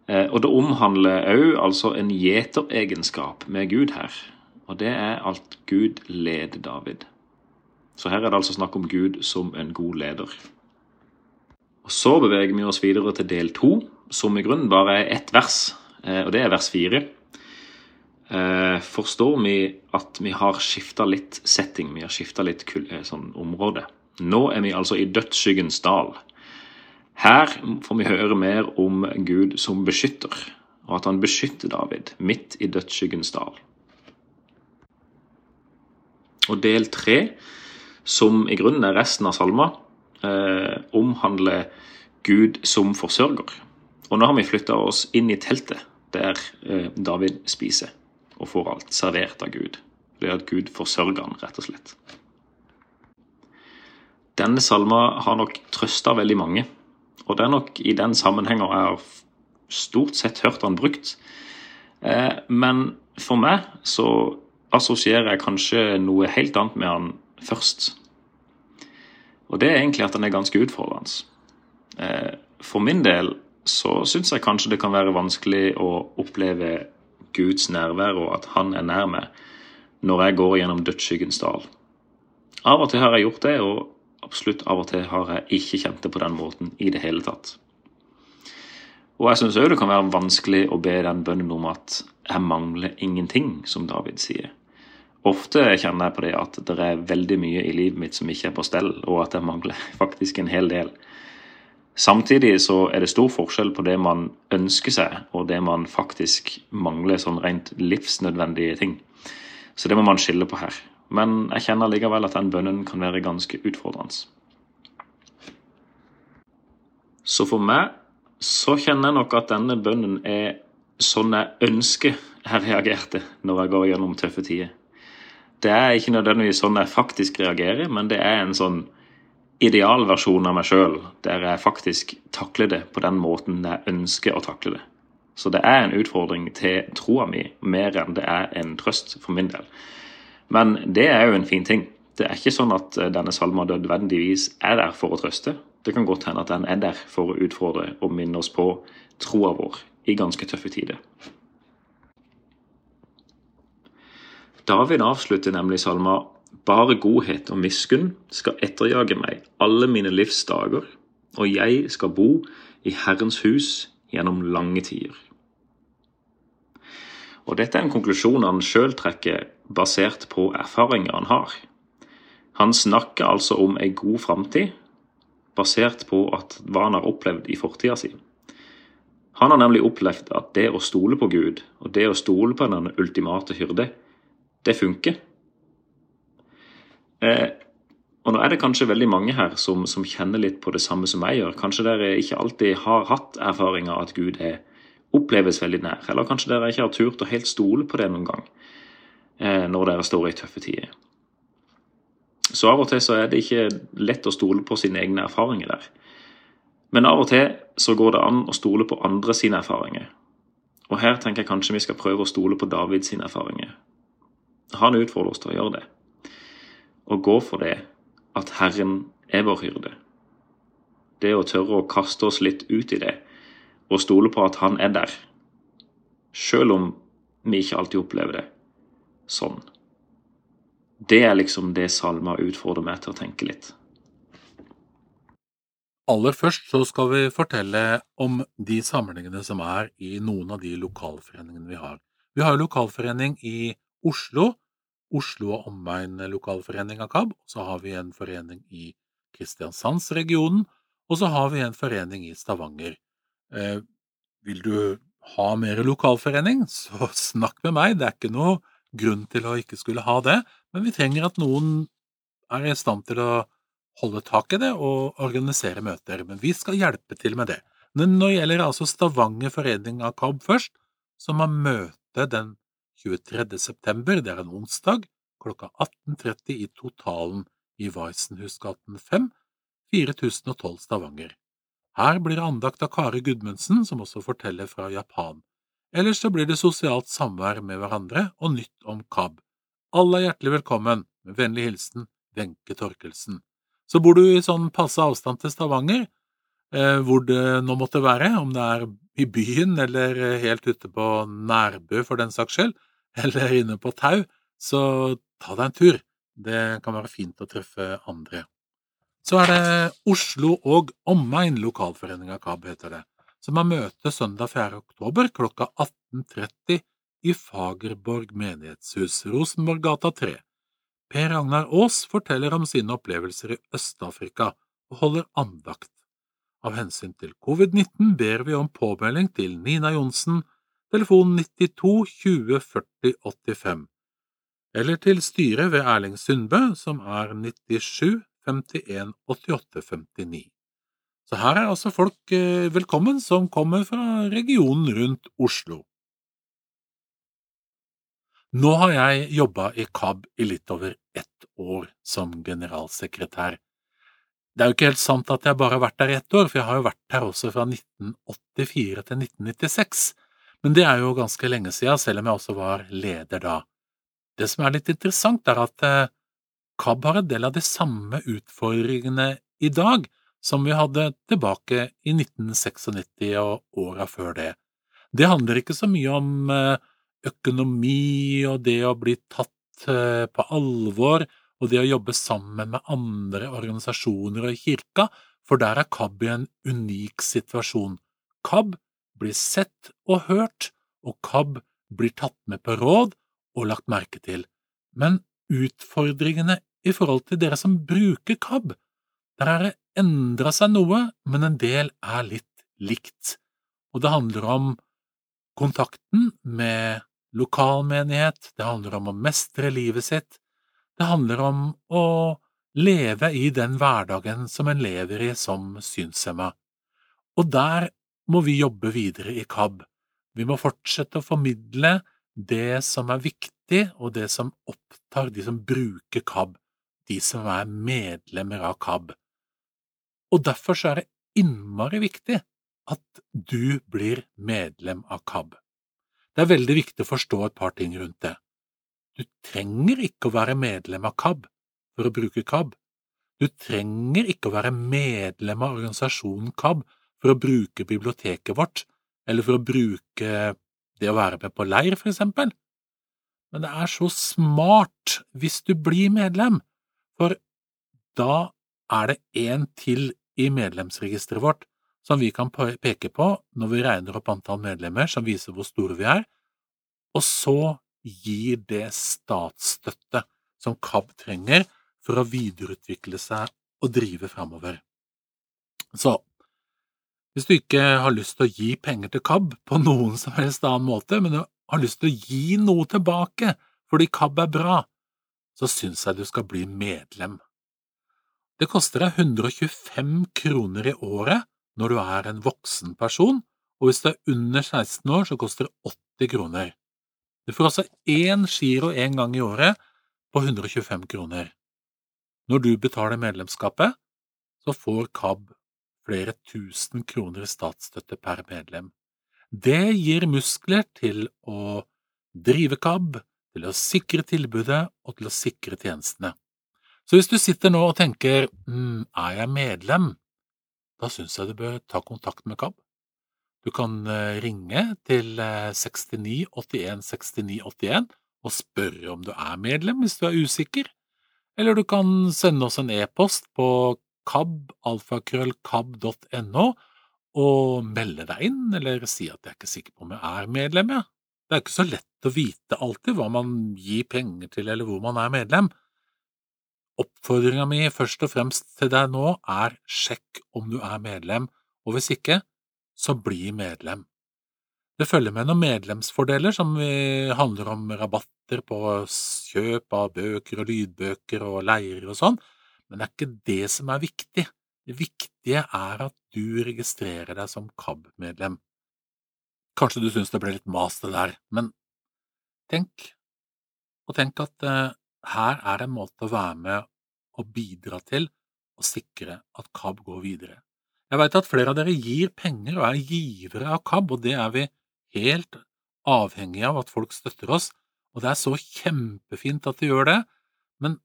Eh, og det omhandler òg altså en gjeteregenskap med Gud her. Og det er at Gud leder David. Så her er det altså snakk om Gud som en god leder. Og Så beveger vi oss videre til del to, som i grunnen bare er ett vers, eh, og det er vers fire. Eh, forstår vi at vi har skifta litt setting, vi har skifta litt eh, sånn område. Nå er vi altså i dødsskyggens dal. Her får vi høre mer om Gud som beskytter, og at han beskytter David midt i dødsskyggens dal. Og del tre, som i grunnen er resten av salma, eh, omhandler Gud som forsørger. Og nå har vi flytta oss inn i teltet der eh, David spiser og får alt servert av Gud. Det er at Gud forsørger han, rett og slett. Denne salma har nok trøsta veldig mange, og det er nok i den sammenhengen jeg har stort sett hørt han brukt. Eh, men for meg så assosierer jeg kanskje noe helt annet med han først. Og det er egentlig at han er ganske utfordrende. Eh, for min del så syns jeg kanskje det kan være vanskelig å oppleve Guds nærvær og at han er nær meg når jeg går gjennom dødsskyggens dal. Av og til har jeg gjort det, og absolutt av og til har jeg ikke kjent det på den måten i det hele tatt. Og jeg syns òg det kan være vanskelig å be den bønnen om at jeg mangler ingenting, som David sier. Ofte kjenner jeg på det at det er veldig mye i livet mitt som ikke er på stell, og at jeg mangler [LAUGHS] faktisk en hel del. Samtidig så er det stor forskjell på det man ønsker seg, og det man faktisk mangler sånn rent livsnødvendige ting. Så det må man skille på her. Men jeg kjenner likevel at den bønnen kan være ganske utfordrende. Så for meg så kjenner jeg nok at denne bønnen er sånn jeg ønsker jeg reagerte når jeg går gjennom tøffe tider. Det er ikke nødvendigvis sånn jeg faktisk reagerer, men det er en sånn idealversjon av meg sjøl, der jeg faktisk takler det på den måten jeg ønsker å takle det. Så det er en utfordring til troa mi mer enn det er en trøst for min del. Men det er jo en fin ting. Det er ikke sånn at eh, denne salma nødvendigvis er der for å trøste. Det kan godt hende at den er der for å utfordre og minne oss på troa vår i ganske tøffe tider. David avslutter nemlig salma bare godhet og miskunn skal etterjage meg alle mine livs dager, og jeg skal bo i Herrens hus gjennom lange tider. Og Dette er en konklusjon han sjøl trekker basert på erfaringer han har. Han snakker altså om ei god framtid basert på hva han har opplevd i fortida si. Han har nemlig opplevd at det å stole på Gud, og det å stole på den ultimate hyrde, det funker. Eh, og nå er det kanskje veldig mange her som, som, kjenner litt på det samme som jeg gjør. Kanskje dere ikke alltid har hatt erfaringer at Gud er, oppleves veldig nær. Eller kanskje dere ikke har turt å helt stole på det noen gang eh, når dere står i tøffe tider. Så av og til så er det ikke lett å stole på sine egne erfaringer der. Men av og til så går det an å stole på andre sine erfaringer. Og her tenker jeg kanskje vi skal prøve å stole på Davids erfaringer. Han utfordrer oss til å gjøre det og gå for det at Herren er vår hyrde. Det å tørre å kaste oss litt ut i det og stole på at Han er der, sjøl om vi ikke alltid opplever det sånn. Det er liksom det salma utfordrer meg til å tenke litt. Aller først så skal vi fortelle om de samlingene som er i noen av de lokalforeningene vi har. Vi har lokalforening i Oslo, Oslo og omegn lokalforening av KAB, så har vi en forening i Kristiansandsregionen, og så har vi en forening i Stavanger. Eh, vil du ha mer lokalforening, [LAUGHS] så snakk med meg, det er ikke noe grunn til å ikke skulle ha det, men vi trenger at noen er i stand til å holde tak i det og organisere møter, men vi skal hjelpe til med det. Men nå gjelder altså Stavanger forening av KAB først, som har møte den 23. september, det er en onsdag, klokka 18.30 i Totalen i Weissenhusgaten 5, 4012 Stavanger. Her blir det andakt av Kari Gudmundsen, som også forteller fra Japan. Ellers så blir det sosialt samvær med hverandre og nytt om KAB. Alle er hjertelig velkommen. Med vennlig hilsen Wenche Torkelsen. Så bor du i sånn passe avstand til Stavanger, eh, hvor det nå måtte være, om det er i byen eller helt ute på Nærbø for den saks skyld, [LAUGHS] eller inne på Tau, så ta deg en tur. Det kan være fint å treffe andre. Så er det Oslo og omegn lokalforeninga KAB, heter det, som har møte søndag 4. oktober klokka 18.30 i Fagerborg menighetshus, Rosenborggata 3. Per Ragnar Aas forteller om sine opplevelser i Øst-Afrika og holder andakt. Av hensyn til covid-19 ber vi om påmelding til Nina Johnsen, telefon 92 20 40 85, eller til styret ved Erling Sundbø, som er 97 51 88 59. Så her er altså folk eh, velkommen som kommer fra regionen rundt Oslo. Nå har jeg jobba i KAB i litt over ett år som generalsekretær. Det er jo ikke helt sant at jeg bare har vært der i ett år, for jeg har jo vært her også fra 1984 til 1996, men det er jo ganske lenge siden, selv om jeg også var leder da. Det som er litt interessant, er at eh, KAB har en del av de samme utfordringene i dag som vi hadde tilbake i 1996 og åra før det. Det handler ikke så mye om eh, økonomi og det å bli tatt eh, på alvor og det å jobbe sammen med andre organisasjoner og kirka, for der er KAB i en unik situasjon. KAB blir sett og hørt, og KAB blir tatt med på råd og lagt merke til. Men utfordringene i forhold til dere som bruker KAB, der har det endra seg noe, men en del er litt likt, og det handler om kontakten med lokalmenighet, det handler om å mestre livet sitt, det handler om å leve i den hverdagen som en lever i som synshemma. Og der må vi jobbe videre i KAB. Vi må fortsette å formidle det som er viktig, og det som opptar de som bruker KAB, de som er medlemmer av KAB. Og derfor så er det innmari viktig at du blir medlem av KAB. Det er veldig viktig å forstå et par ting rundt det. Du trenger ikke å være medlem av KAB for å bruke KAB. Du trenger ikke å være medlem av organisasjonen KAB for å bruke biblioteket vårt, eller for å bruke det å være med på leir, for eksempel. Men det er så smart hvis du blir medlem, for da er det en til i medlemsregisteret vårt som vi kan peke på når vi regner opp antall medlemmer som viser hvor store vi er, og så gir det statsstøtte som KAB trenger for å videreutvikle seg og drive framover. Så hvis du ikke har lyst til å gi penger til KAB på noen som helst annen måte, men du har lyst til å gi noe tilbake fordi KAB er bra, så syns jeg du skal bli medlem. Det koster deg 125 kroner i året når du er en voksen person, og hvis du er under 16 år, så koster det 80 kroner. Du får altså én giro én gang i året på 125 kroner. Når du betaler medlemskapet, så får KAB flere tusen kroner i statsstøtte per medlem. Det gir muskler til å drive KAB, til å sikre tilbudet og til å sikre tjenestene. Så hvis du sitter nå og tenker mm, er jeg medlem, da syns jeg du bør ta kontakt med KAB. Du kan eh, ringe til 69 81 69 81 og spørre om du er medlem hvis du er usikker, eller du kan sende oss en e-post på kabalfakrøllkab.no og melde deg inn, eller si at jeg er ikke sikker på om jeg er medlem, jeg. Det er ikke så lett å vite alltid hva man gir penger til eller hvor man er medlem. Oppfordringa mi først og fremst til deg nå er sjekk om du er medlem, og hvis ikke, så bli medlem. Det følger med noen medlemsfordeler som handler om rabatter på kjøp av bøker og lydbøker og leirer og sånn, men det er ikke det som er viktig. Det viktige er at du registrerer deg som KAB-medlem. Kanskje du syns det ble litt mas det der, men tenk, og tenk at eh, her er det en måte å være med og bidra til å sikre at KAB går videre. Jeg vet at flere av dere gir penger og er givere av KAB, og det er vi helt avhengig av at folk støtter oss, og det er så kjempefint at de gjør det, men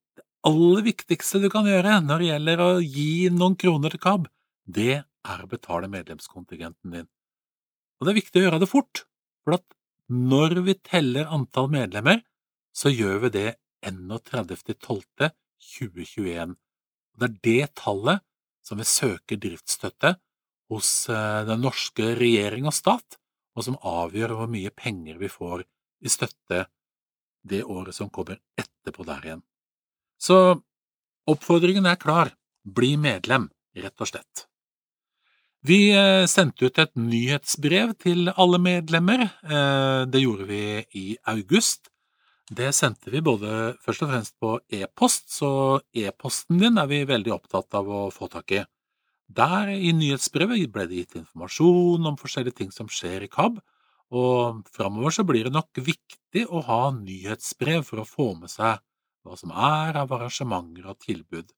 aller viktigste du kan gjøre når det gjelder å gi noen kroner til KAB, det er å betale medlemskontingenten din. Og det er viktig å gjøre det fort, for når vi teller antall medlemmer, så gjør vi det 31.12.2021. Det er det tallet som vi søker driftsstøtte hos eh, den norske regjering og stat, og som avgjør hvor mye penger vi får i støtte det året som kommer etterpå der igjen. Så oppfordringen er klar, bli medlem, rett og slett. Vi eh, sendte ut et nyhetsbrev til alle medlemmer. Eh, det gjorde vi i august. Det sendte vi både først og fremst på e-post, så e-posten din er vi veldig opptatt av å få tak i. Der i nyhetsbrevet ble det gitt informasjon om forskjellige ting som skjer i KAB, og framover så blir det nok viktig å ha nyhetsbrev for å få med seg hva som er av arrangementer og tilbud.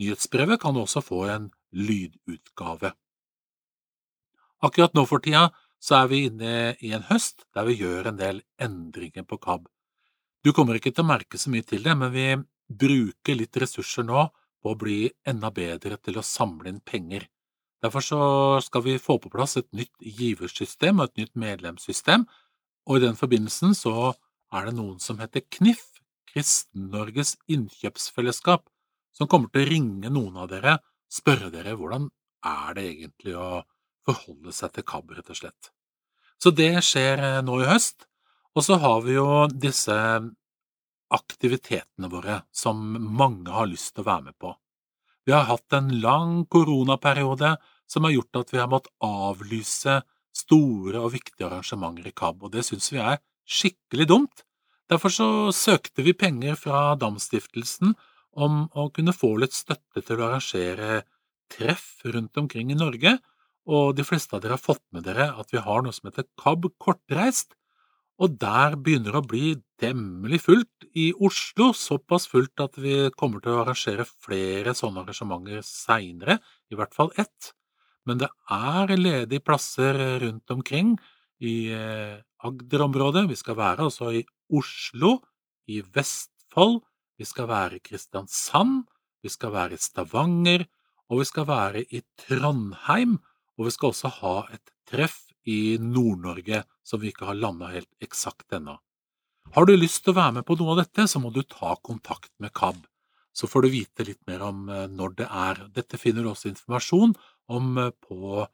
Nyhetsbrevet kan også få en lydutgave. Akkurat nå for tida så er vi inne i en høst der vi gjør en del endringer på KAB. Du kommer ikke til å merke så mye til det, men vi bruker litt ressurser nå på å bli enda bedre til å samle inn penger. Derfor så skal vi få på plass et nytt giversystem og et nytt medlemssystem, og i den forbindelsen så er det noen som heter KNIF, Kristen-Norges innkjøpsfellesskap, som kommer til å ringe noen av dere, spørre dere hvordan er det egentlig å forholde seg til KAB, rett og slett. Så det skjer eh, nå i høst, og så har vi jo disse aktivitetene våre som mange har lyst til å være med på. Vi har hatt en lang koronaperiode som har gjort at vi har måttet avlyse store og viktige arrangementer i KAB, og det synes vi er skikkelig dumt. Derfor så søkte vi penger fra Damstiftelsen om å kunne få litt støtte til å arrangere treff rundt omkring i Norge, og de fleste av dere har fått med dere at vi har noe som heter KAB kortreist, og der begynner det å bli temmelig fullt i Oslo, såpass fullt at vi kommer til å arrangere flere sånne arrangementer seinere, i hvert fall ett. Men det er ledige plasser rundt omkring i eh, Agder-området. Vi skal være altså i Oslo, i Vestfold, vi skal være i Kristiansand, vi skal være i Stavanger, og vi skal være i Trondheim, og vi skal også ha et treff i Nord-Norge som vi ikke har landa helt eksakt ennå. Har du lyst til å være med på noe av dette, så må du ta kontakt med KAB. Så får du vite litt mer om eh, når det er. Dette finner du også informasjon om eh, på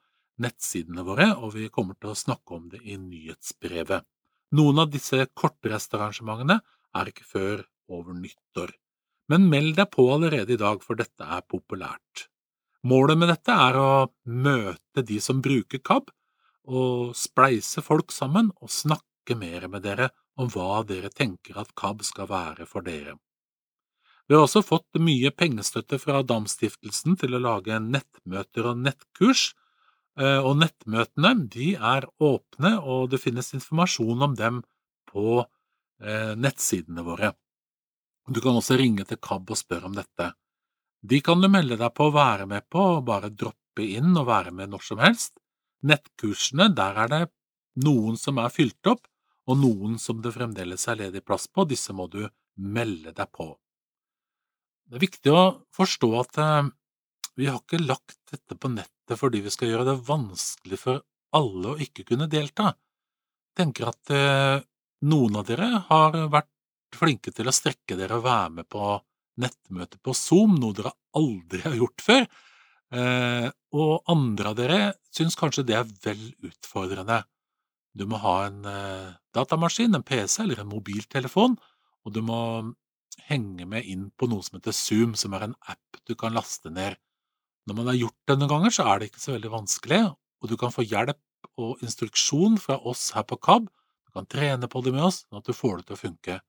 nettsidene våre, og vi kommer til å snakke om det i nyhetsbrevet. Noen av disse kortrestarrangementene er ikke før over nyttår. Men meld deg på allerede i dag, for dette er populært. Målet med dette er å møte de som bruker KAB, og spleise folk sammen og snakke mer med dere om hva dere tenker at KAB skal være for dere. Vi har også fått mye pengestøtte fra Damstiftelsen til å lage nettmøter og nettkurs, og nettmøtene de er åpne, og det finnes informasjon om dem på eh, nettsidene våre. Du kan også ringe til KAB og spørre om dette. De kan du melde deg på å være med på, og bare droppe inn og være med når som helst. Nettkursene, der er det noen som er fylt opp, og noen som det fremdeles er ledig plass på, disse må du melde deg på. Det er viktig å forstå at eh, vi har ikke lagt dette på nettet fordi vi skal gjøre det vanskelig for alle å ikke kunne delta. Jeg tenker at eh, noen av dere har vært flinke til å strekke dere og være med på nettmøte på Zoom, noe dere aldri har gjort før. Eh, og andre av dere syns kanskje det er vel utfordrende. Du må ha en eh, datamaskin, en PC eller en mobiltelefon, og du må henge med inn på noe som heter Zoom, som er en app du kan laste ned. Når man har gjort det noen ganger, så er det ikke så veldig vanskelig, og du kan få hjelp og instruksjon fra oss her på KAB. Du kan trene på det med oss, sånn at du får det til å funke.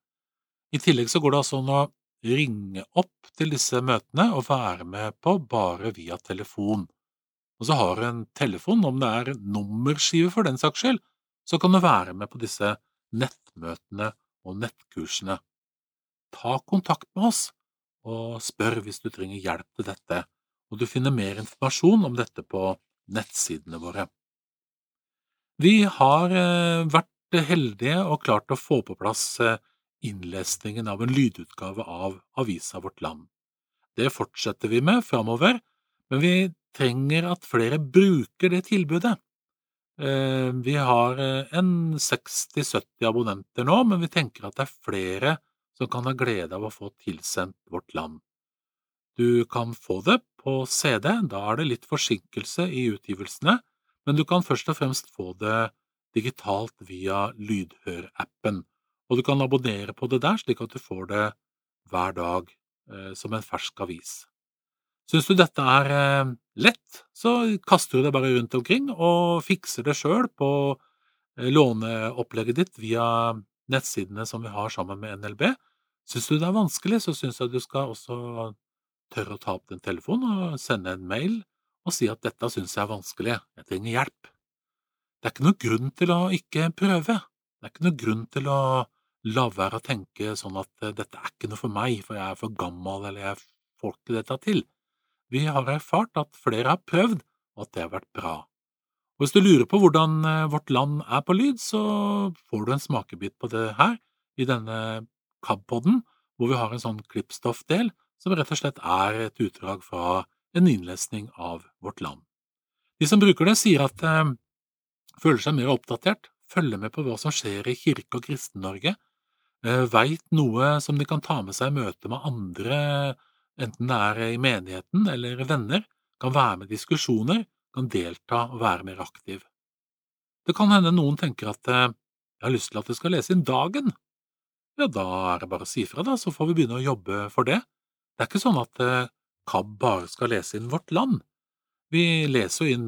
I tillegg så går det altså an å ringe opp til disse møtene og være med på bare via telefon. Og så har du en telefon, om det er nummerskive for den saks skyld, så kan du være med på disse nettmøtene og nettkursene. Ta kontakt med oss og spør hvis du trenger hjelp til dette, og du finner mer informasjon om dette på nettsidene våre. Vi har eh, vært heldige og klart å få på plass eh, innlesningen av en lydutgave av Avisa Vårt Land. Det fortsetter vi med framover, men vi trenger at flere bruker det tilbudet. Eh, vi har en 60–70 abonnenter nå, men vi tenker at det er flere som kan ha glede av å få tilsendt Vårt Land. Du kan få det på CD, da er det litt forsinkelse i utgivelsene, men du kan først og fremst få det digitalt via Lydhør-appen. og du kan abonnere på det der, slik at du får det hver dag eh, som en fersk avis. Syns du dette er eh, lett, så kaster du det bare rundt omkring og fikser det sjøl på eh, låneopplegget ditt via nettsidene som vi har sammen med NLB. Syns du det er vanskelig, så syns jeg du skal også tørre å ta opp den telefonen og sende en mail og si at dette syns jeg er vanskelig, jeg trenger hjelp. Det er ikke noe grunn til å ikke prøve. Det er ikke noe grunn til å la være å tenke sånn at eh, dette er ikke noe for meg, for jeg er for gammel eller jeg får ikke dette til. Vi har erfart at flere har prøvd, og at det har vært bra. Og Hvis du lurer på hvordan eh, vårt land er på lyd, så får du en smakebit på det her, i denne KAB-podden, hvor vi har en sånn klippstoffdel som rett og slett er et utdrag fra en innlesning av Vårt Land. De som bruker det, sier at de føler seg mer oppdatert, følger med på hva som skjer i Kirke- og Kristen-Norge, eh, veit noe som de kan ta med seg i møte med andre, enten det er i menigheten eller venner, kan være med i diskusjoner, kan delta og være mer aktiv. Det kan hende noen tenker at eh, jeg har lyst til at du skal lese inn Dagen. Ja, da er det bare å si fra, da, så får vi begynne å jobbe for det. Det er ikke sånn at eh, KAB bare skal lese inn Vårt Land. Vi leser jo inn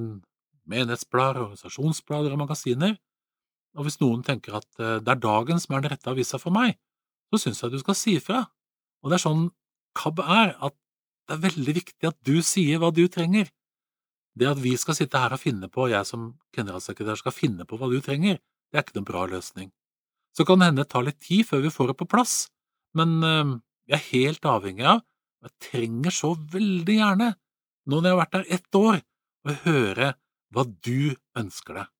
menighetsblader, organisasjonsblader og magasiner, og hvis noen tenker at eh, det er dagen som er den rette avisa for meg, så syns jeg du skal si ifra. Og det er sånn KAB er, at det er veldig viktig at du sier hva du trenger. Det at vi skal sitte her og finne på, og jeg som generalsekretær skal finne på hva du trenger, det er ikke noen bra løsning. Så kan det hende det tar litt tid før vi får det på plass, men vi er helt avhengig av jeg trenger så veldig gjerne, nå når jeg har vært der ett år, å høre hva du ønsker deg.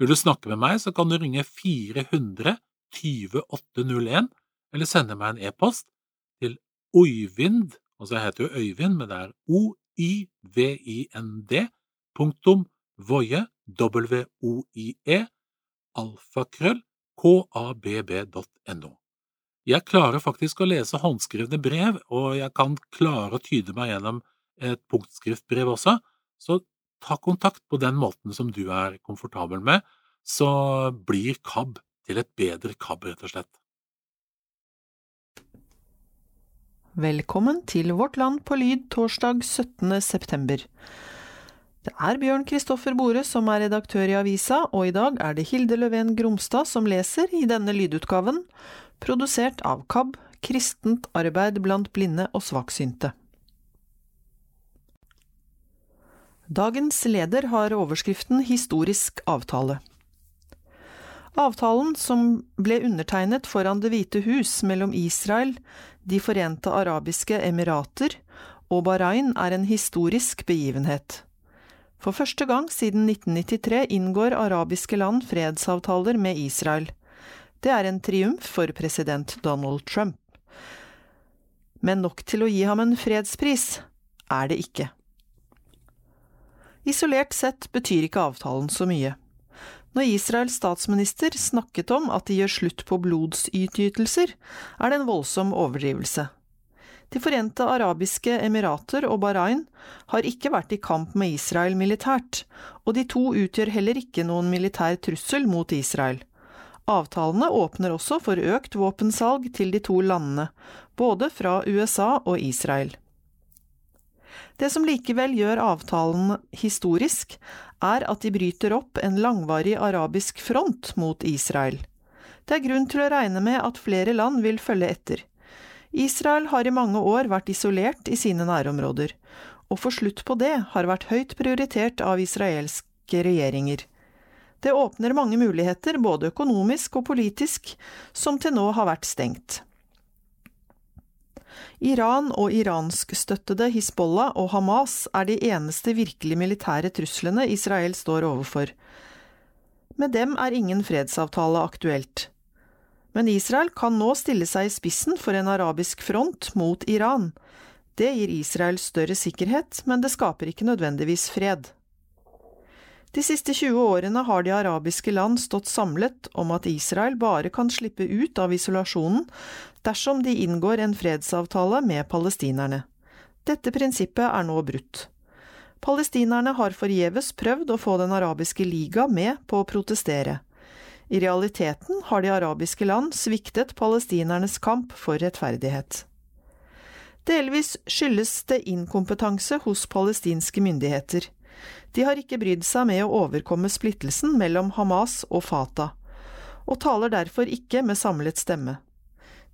Vil du snakke med meg, så kan du ringe 400 20801, eller sende meg en e-post til Oyvind, altså jeg heter jo Øyvind, men det er o-i-v-i-n-d, punktum voie, w-o-i-e, alfakrøll, kabb.no. Jeg klarer faktisk å lese håndskrevne brev, og jeg kan klare å tyde meg gjennom et punktskriftbrev også, så ta kontakt på den måten som du er komfortabel med, så blir KAB til et bedre KAB, rett og slett. Velkommen til Vårt Land på lyd torsdag 17. september. Det er Bjørn Kristoffer Bore som er redaktør i avisa, og i dag er det Hilde Løven Gromstad som leser i denne lydutgaven, produsert av KAB, Kristent arbeid blant blinde og svaksynte. Dagens leder har overskriften Historisk avtale. Avtalen, som ble undertegnet foran Det hvite hus mellom Israel, De forente arabiske emirater og Bahrain, er en historisk begivenhet. For første gang siden 1993 inngår arabiske land fredsavtaler med Israel. Det er en triumf for president Donald Trump. Men nok til å gi ham en fredspris er det ikke. Isolert sett betyr ikke avtalen så mye. Når Israels statsminister snakket om at de gjør slutt på blodsytytelser, er det en voldsom overdrivelse. De forente arabiske emirater og Bahrain har ikke vært i kamp med Israel militært, og de to utgjør heller ikke noen militær trussel mot Israel. Avtalene åpner også for økt våpensalg til de to landene, både fra USA og Israel. Det som likevel gjør avtalen historisk, er at de bryter opp en langvarig arabisk front mot Israel. Det er grunn til å regne med at flere land vil følge etter. Israel har i mange år vært isolert i sine nærområder, og få slutt på det har vært høyt prioritert av israelske regjeringer. Det åpner mange muligheter, både økonomisk og politisk, som til nå har vært stengt. Iran og iranskstøttede Hizbollah og Hamas er de eneste virkelig militære truslene Israel står overfor. Med dem er ingen fredsavtale aktuelt. Men Israel kan nå stille seg i spissen for en arabisk front mot Iran. Det gir Israel større sikkerhet, men det skaper ikke nødvendigvis fred. De siste 20 årene har de arabiske land stått samlet om at Israel bare kan slippe ut av isolasjonen dersom de inngår en fredsavtale med palestinerne. Dette prinsippet er nå brutt. Palestinerne har forgjeves prøvd å få Den arabiske liga med på å protestere. I realiteten har de arabiske land sviktet palestinernes kamp for rettferdighet. Delvis skyldes det inkompetanse hos palestinske myndigheter. De har ikke brydd seg med å overkomme splittelsen mellom Hamas og Fatah, og taler derfor ikke med samlet stemme.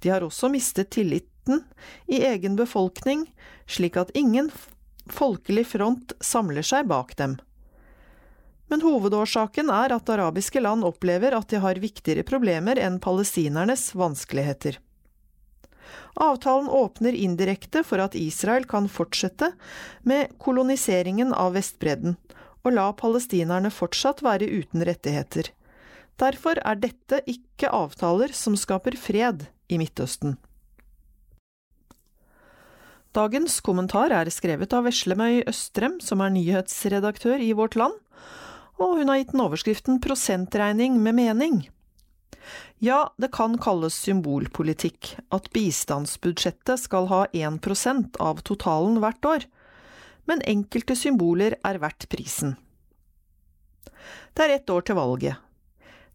De har også mistet tilliten i egen befolkning, slik at ingen folkelig front samler seg bak dem. Men hovedårsaken er at arabiske land opplever at de har viktigere problemer enn palestinernes vanskeligheter. Avtalen åpner indirekte for at Israel kan fortsette med koloniseringen av Vestbredden, og la palestinerne fortsatt være uten rettigheter. Derfor er dette ikke avtaler som skaper fred i Midtøsten. Dagens kommentar er skrevet av Veslemøy Østrem, som er nyhetsredaktør i Vårt Land, og hun har gitt den overskriften Prosentregning med mening. Ja, det kan kalles symbolpolitikk at bistandsbudsjettet skal ha 1% av totalen hvert år, men enkelte symboler er verdt prisen. Det er ett år til valget.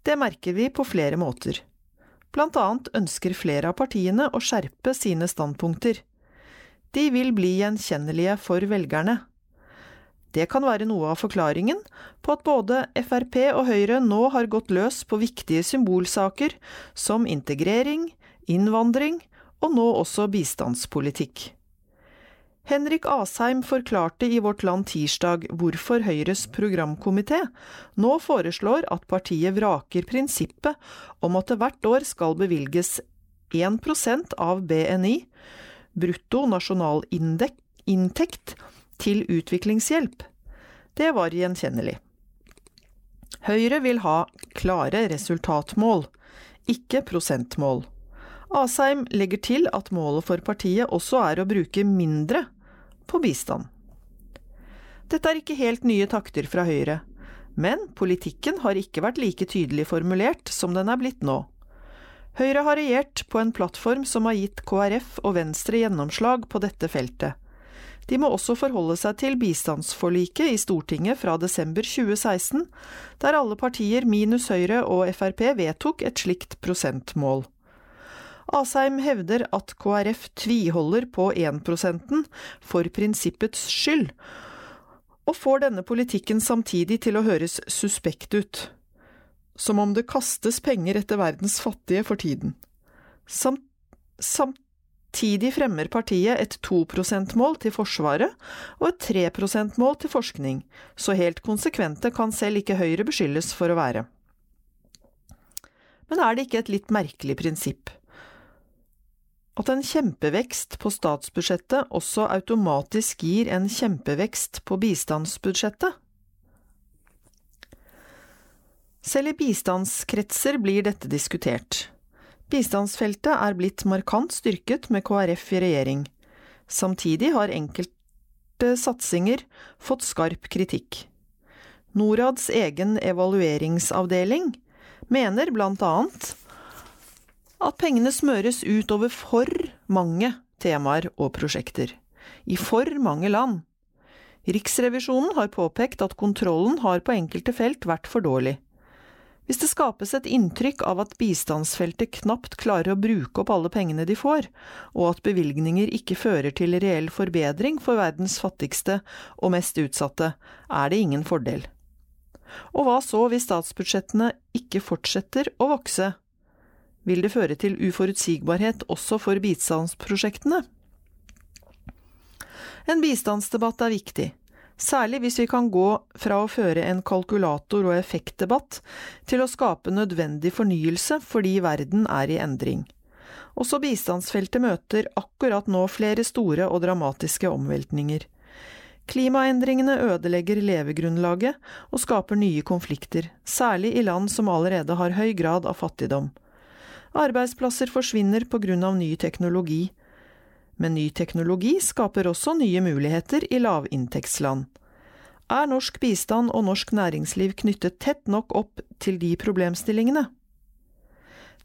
Det merker vi på flere måter. Blant annet ønsker flere av partiene å skjerpe sine standpunkter. De vil bli gjenkjennelige for velgerne. Det kan være noe av forklaringen på at både Frp og Høyre nå har gått løs på viktige symbolsaker som integrering, innvandring og nå også bistandspolitikk. Henrik Asheim forklarte i Vårt Land tirsdag hvorfor Høyres programkomité nå foreslår at partiet vraker prinsippet om at det hvert år skal bevilges 1% av BNI, brutto nasjonalinntekt, til utviklingshjelp. Det var gjenkjennelig. Høyre vil ha klare resultatmål, ikke prosentmål. Asheim legger til at målet for partiet også er å bruke mindre på bistand. Dette er ikke helt nye takter fra Høyre, men politikken har ikke vært like tydelig formulert som den er blitt nå. Høyre har regjert på en plattform som har gitt KrF og Venstre gjennomslag på dette feltet. De må også forholde seg til bistandsforliket i Stortinget fra desember 2016, der alle partier minus Høyre og Frp vedtok et slikt prosentmål. Asheim hevder at KrF tviholder på 1% for prinsippets skyld, og får denne politikken samtidig til å høres suspekt ut. Som om det kastes penger etter verdens fattige for tiden. Sam samtidig fremmer partiet et 2 %-mål til Forsvaret og et 3 %-mål til forskning, så helt konsekvente kan selv ikke Høyre beskyldes for å være. Men er det ikke et litt merkelig prinsipp? at en kjempevekst på statsbudsjettet også automatisk gir en kjempevekst på bistandsbudsjettet? Selv i bistandskretser blir dette diskutert. Bistandsfeltet er blitt markant styrket med KrF i regjering. Samtidig har enkelte satsinger fått skarp kritikk. Norads egen evalueringsavdeling mener blant annet at pengene smøres ut over for mange temaer og prosjekter, i for mange land. Riksrevisjonen har påpekt at kontrollen har på enkelte felt vært for dårlig. Hvis det skapes et inntrykk av at bistandsfeltet knapt klarer å bruke opp alle pengene de får, og at bevilgninger ikke fører til reell forbedring for verdens fattigste og mest utsatte, er det ingen fordel. Og hva så hvis statsbudsjettene ikke fortsetter å vokse vil det føre til uforutsigbarhet også for bistandsprosjektene. En bistandsdebatt er viktig, særlig hvis vi kan gå fra å føre en kalkulator- og effektdebatt til å skape nødvendig fornyelse fordi verden er i endring. Også bistandsfeltet møter akkurat nå flere store og dramatiske omveltninger. Klimaendringene ødelegger levegrunnlaget og skaper nye konflikter, særlig i land som allerede har høy grad av fattigdom. Arbeidsplasser forsvinner på grunn av ny teknologi. Men ny teknologi skaper også nye muligheter i lavinntektsland. Er norsk bistand og norsk næringsliv knyttet tett nok opp til de problemstillingene?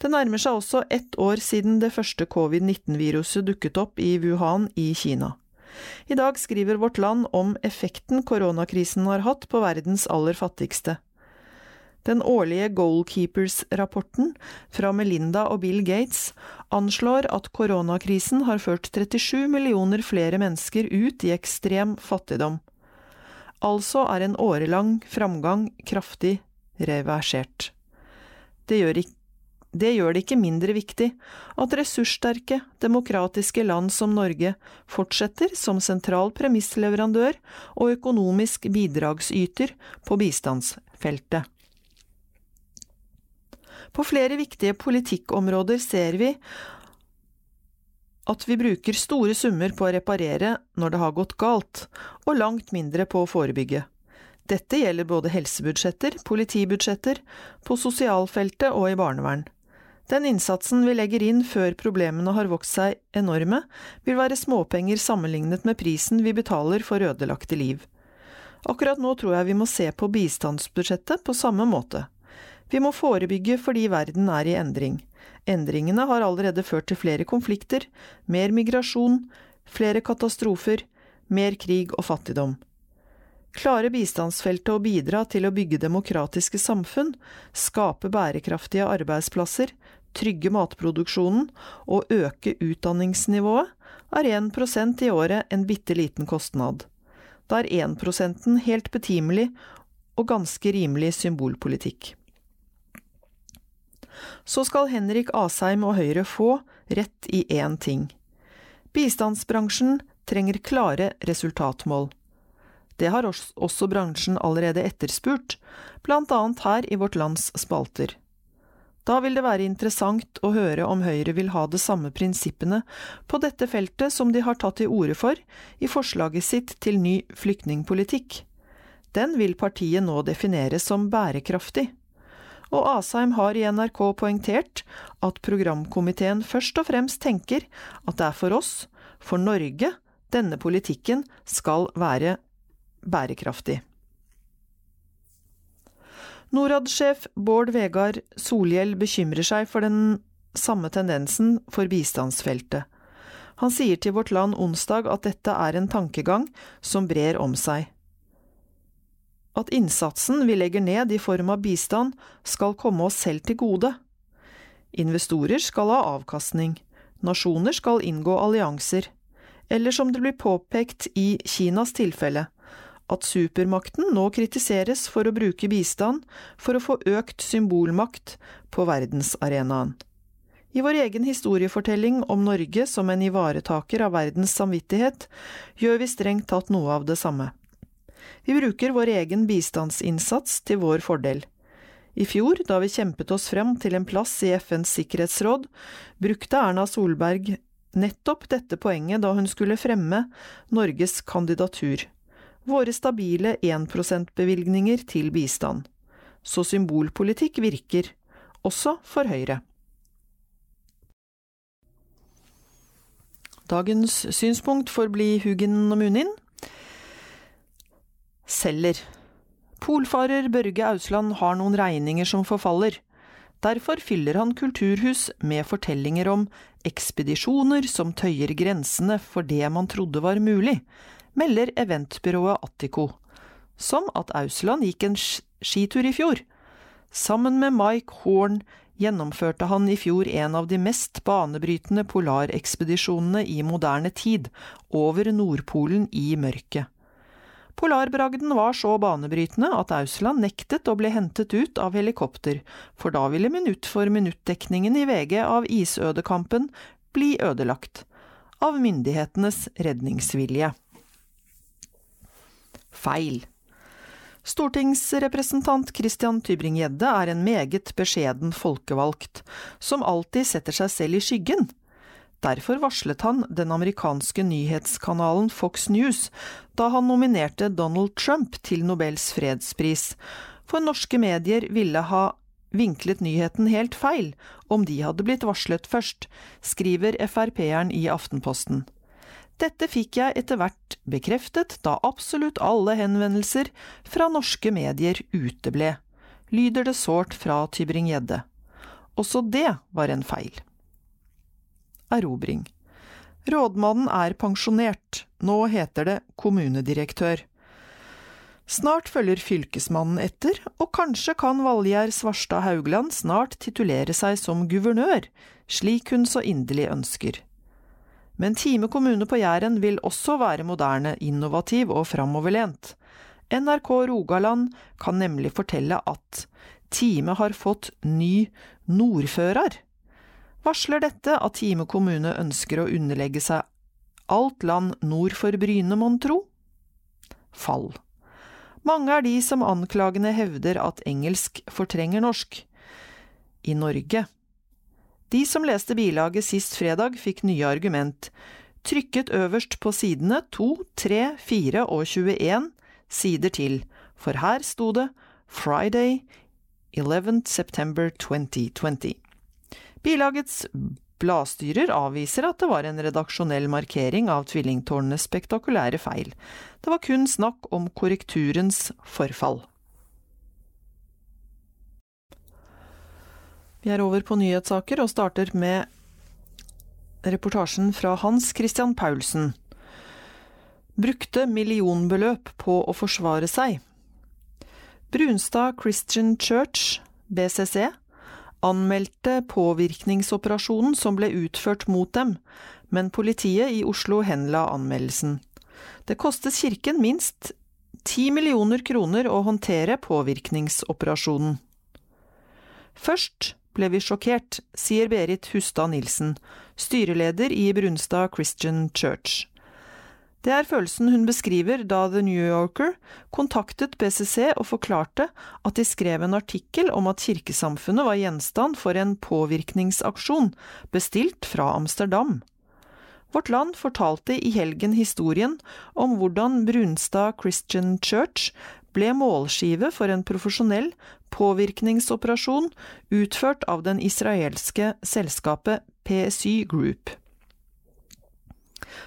Det nærmer seg også ett år siden det første covid-19-viruset dukket opp i Wuhan i Kina. I dag skriver Vårt Land om effekten koronakrisen har hatt på verdens aller fattigste. Den årlige Goalkeepers-rapporten fra Melinda og Bill Gates anslår at koronakrisen har ført 37 millioner flere mennesker ut i ekstrem fattigdom. Altså er en årelang framgang kraftig reversert. Det gjør, ikke, det gjør det ikke mindre viktig at ressurssterke, demokratiske land som Norge fortsetter som sentral premissleverandør og økonomisk bidragsyter på bistandsfeltet. På flere viktige politikkområder ser vi at vi bruker store summer på å reparere når det har gått galt, og langt mindre på å forebygge. Dette gjelder både helsebudsjetter, politibudsjetter, på sosialfeltet og i barnevern. Den innsatsen vi legger inn før problemene har vokst seg enorme, vil være småpenger sammenlignet med prisen vi betaler for ødelagte liv. Akkurat nå tror jeg vi må se på bistandsbudsjettet på samme måte. Vi må forebygge fordi verden er i endring. Endringene har allerede ført til flere konflikter, mer migrasjon, flere katastrofer, mer krig og fattigdom. Klarer bistandsfeltet å bidra til å bygge demokratiske samfunn, skape bærekraftige arbeidsplasser, trygge matproduksjonen og øke utdanningsnivået, er 1% i året en bitte liten kostnad. Da er 1% helt betimelig og ganske rimelig symbolpolitikk så skal Henrik Asheim og Høyre få rett i én ting. Bistandsbransjen trenger klare resultatmål. Det har også bransjen allerede etterspurt, annet her i Vårt Lands spalter. Da vil det være interessant å høre om Høyre vil ha de samme prinsippene på dette feltet som de har tatt til orde for i forslaget sitt til ny flyktningpolitikk. Den vil partiet nå definere som bærekraftig og Asheim har i NRK poengtert at programkomiteen først og fremst tenker at det er for oss, for Norge, denne politikken skal være bærekraftig. Norad-sjef Bård Vegar Solhjell bekymrer seg for den samme tendensen for bistandsfeltet. Han sier til Vårt Land onsdag at dette er en tankegang som brer om seg at innsatsen vi legger ned i form av bistand, skal komme oss selv til gode. Investorer skal ha avkastning, nasjoner skal inngå allianser, eller som det blir påpekt i Kinas tilfelle, at supermakten nå kritiseres for å bruke bistand for å få økt symbolmakt på verdensarenaen. I vår egen historiefortelling om Norge som en ivaretaker av verdens samvittighet, gjør vi strengt tatt noe av det samme. Vi bruker vår egen bistandsinnsats til vår fordel. I fjor, da vi kjempet oss frem til en plass i FNs sikkerhetsråd, brukte Erna Solberg nettopp dette poenget da hun skulle fremme Norges kandidatur. Våre stabile 1 %-bevilgninger til bistand. Så symbolpolitikk virker, også for Høyre. Dagens synspunkt får bli Hugin og Munin selger. Polfarer Børge Ausland har noen regninger som forfaller. Derfor fyller han kulturhus med fortellinger om ekspedisjoner som tøyer grensene for det man trodde var mulig, melder eventbyrået Attico. Som at Ausland gikk en skitur i fjor. Sammen med Mike Horn gjennomførte han i fjor en av de mest banebrytende polarekspedisjonene i moderne tid, over Nordpolen i mørket. Polarbragden var så banebrytende at Ausland nektet å bli hentet ut av helikopter, for da ville minutt for minutt-dekningen i VG av isødekampen bli ødelagt. Av myndighetenes redningsvilje. Feil. Stortingsrepresentant Christian Tybring-Gjedde er en meget beskjeden folkevalgt, som alltid setter seg selv i skyggen Derfor varslet han den amerikanske nyhetskanalen Fox News da han nominerte Donald Trump til Nobels fredspris, for norske medier ville ha vinklet nyheten helt feil om de hadde blitt varslet først, skriver Frp-eren i Aftenposten. Dette fikk jeg etter hvert bekreftet da absolutt alle henvendelser fra norske medier uteble, lyder det sårt fra Tybring-Gjedde. Også det var en feil erobring. Rådmannen er pensjonert, nå heter det kommunedirektør. Snart følger fylkesmannen etter, og kanskje kan Valgjerd Svarstad Haugland snart titulere seg som guvernør, slik hun så inderlig ønsker. Men Time kommune på Jæren vil også være moderne, innovativ og framoverlent. NRK Rogaland kan nemlig fortelle at Time har fått ny nordfører. Varsler dette at Time kommune ønsker å underlegge seg alt land nord for Bryne, mon tro? Fall. Mange er de som anklagende hevder at engelsk fortrenger norsk. I Norge. De som leste bilaget sist fredag, fikk nye argument. Trykket øverst på sidene 2, 3, 4 og 21 sider til, for her sto det Friday 11. September 2020. Bilagets Bladstyrer avviser at det var en redaksjonell markering av tvillingtårnenes spektakulære feil. Det var kun snakk om korrekturens forfall. Vi er over på nyhetssaker og starter med reportasjen fra Hans Christian Paulsen. Brukte millionbeløp på å forsvare seg. Brunstad Christian Church, BCC, anmeldte påvirkningsoperasjonen som ble utført mot dem, men politiet i Oslo henla anmeldelsen. Det kostet kirken minst ti millioner kroner å håndtere påvirkningsoperasjonen. Først ble vi sjokkert, sier Berit Hustad Nilsen, styreleder i Brunstad Christian Church. Det er følelsen hun beskriver da The New Yorker kontaktet BCC og forklarte at de skrev en artikkel om at kirkesamfunnet var gjenstand for en påvirkningsaksjon bestilt fra Amsterdam. Vårt Land fortalte i helgen historien om hvordan Brunstad Christian Church ble målskive for en profesjonell påvirkningsoperasjon utført av den israelske selskapet PSY Group.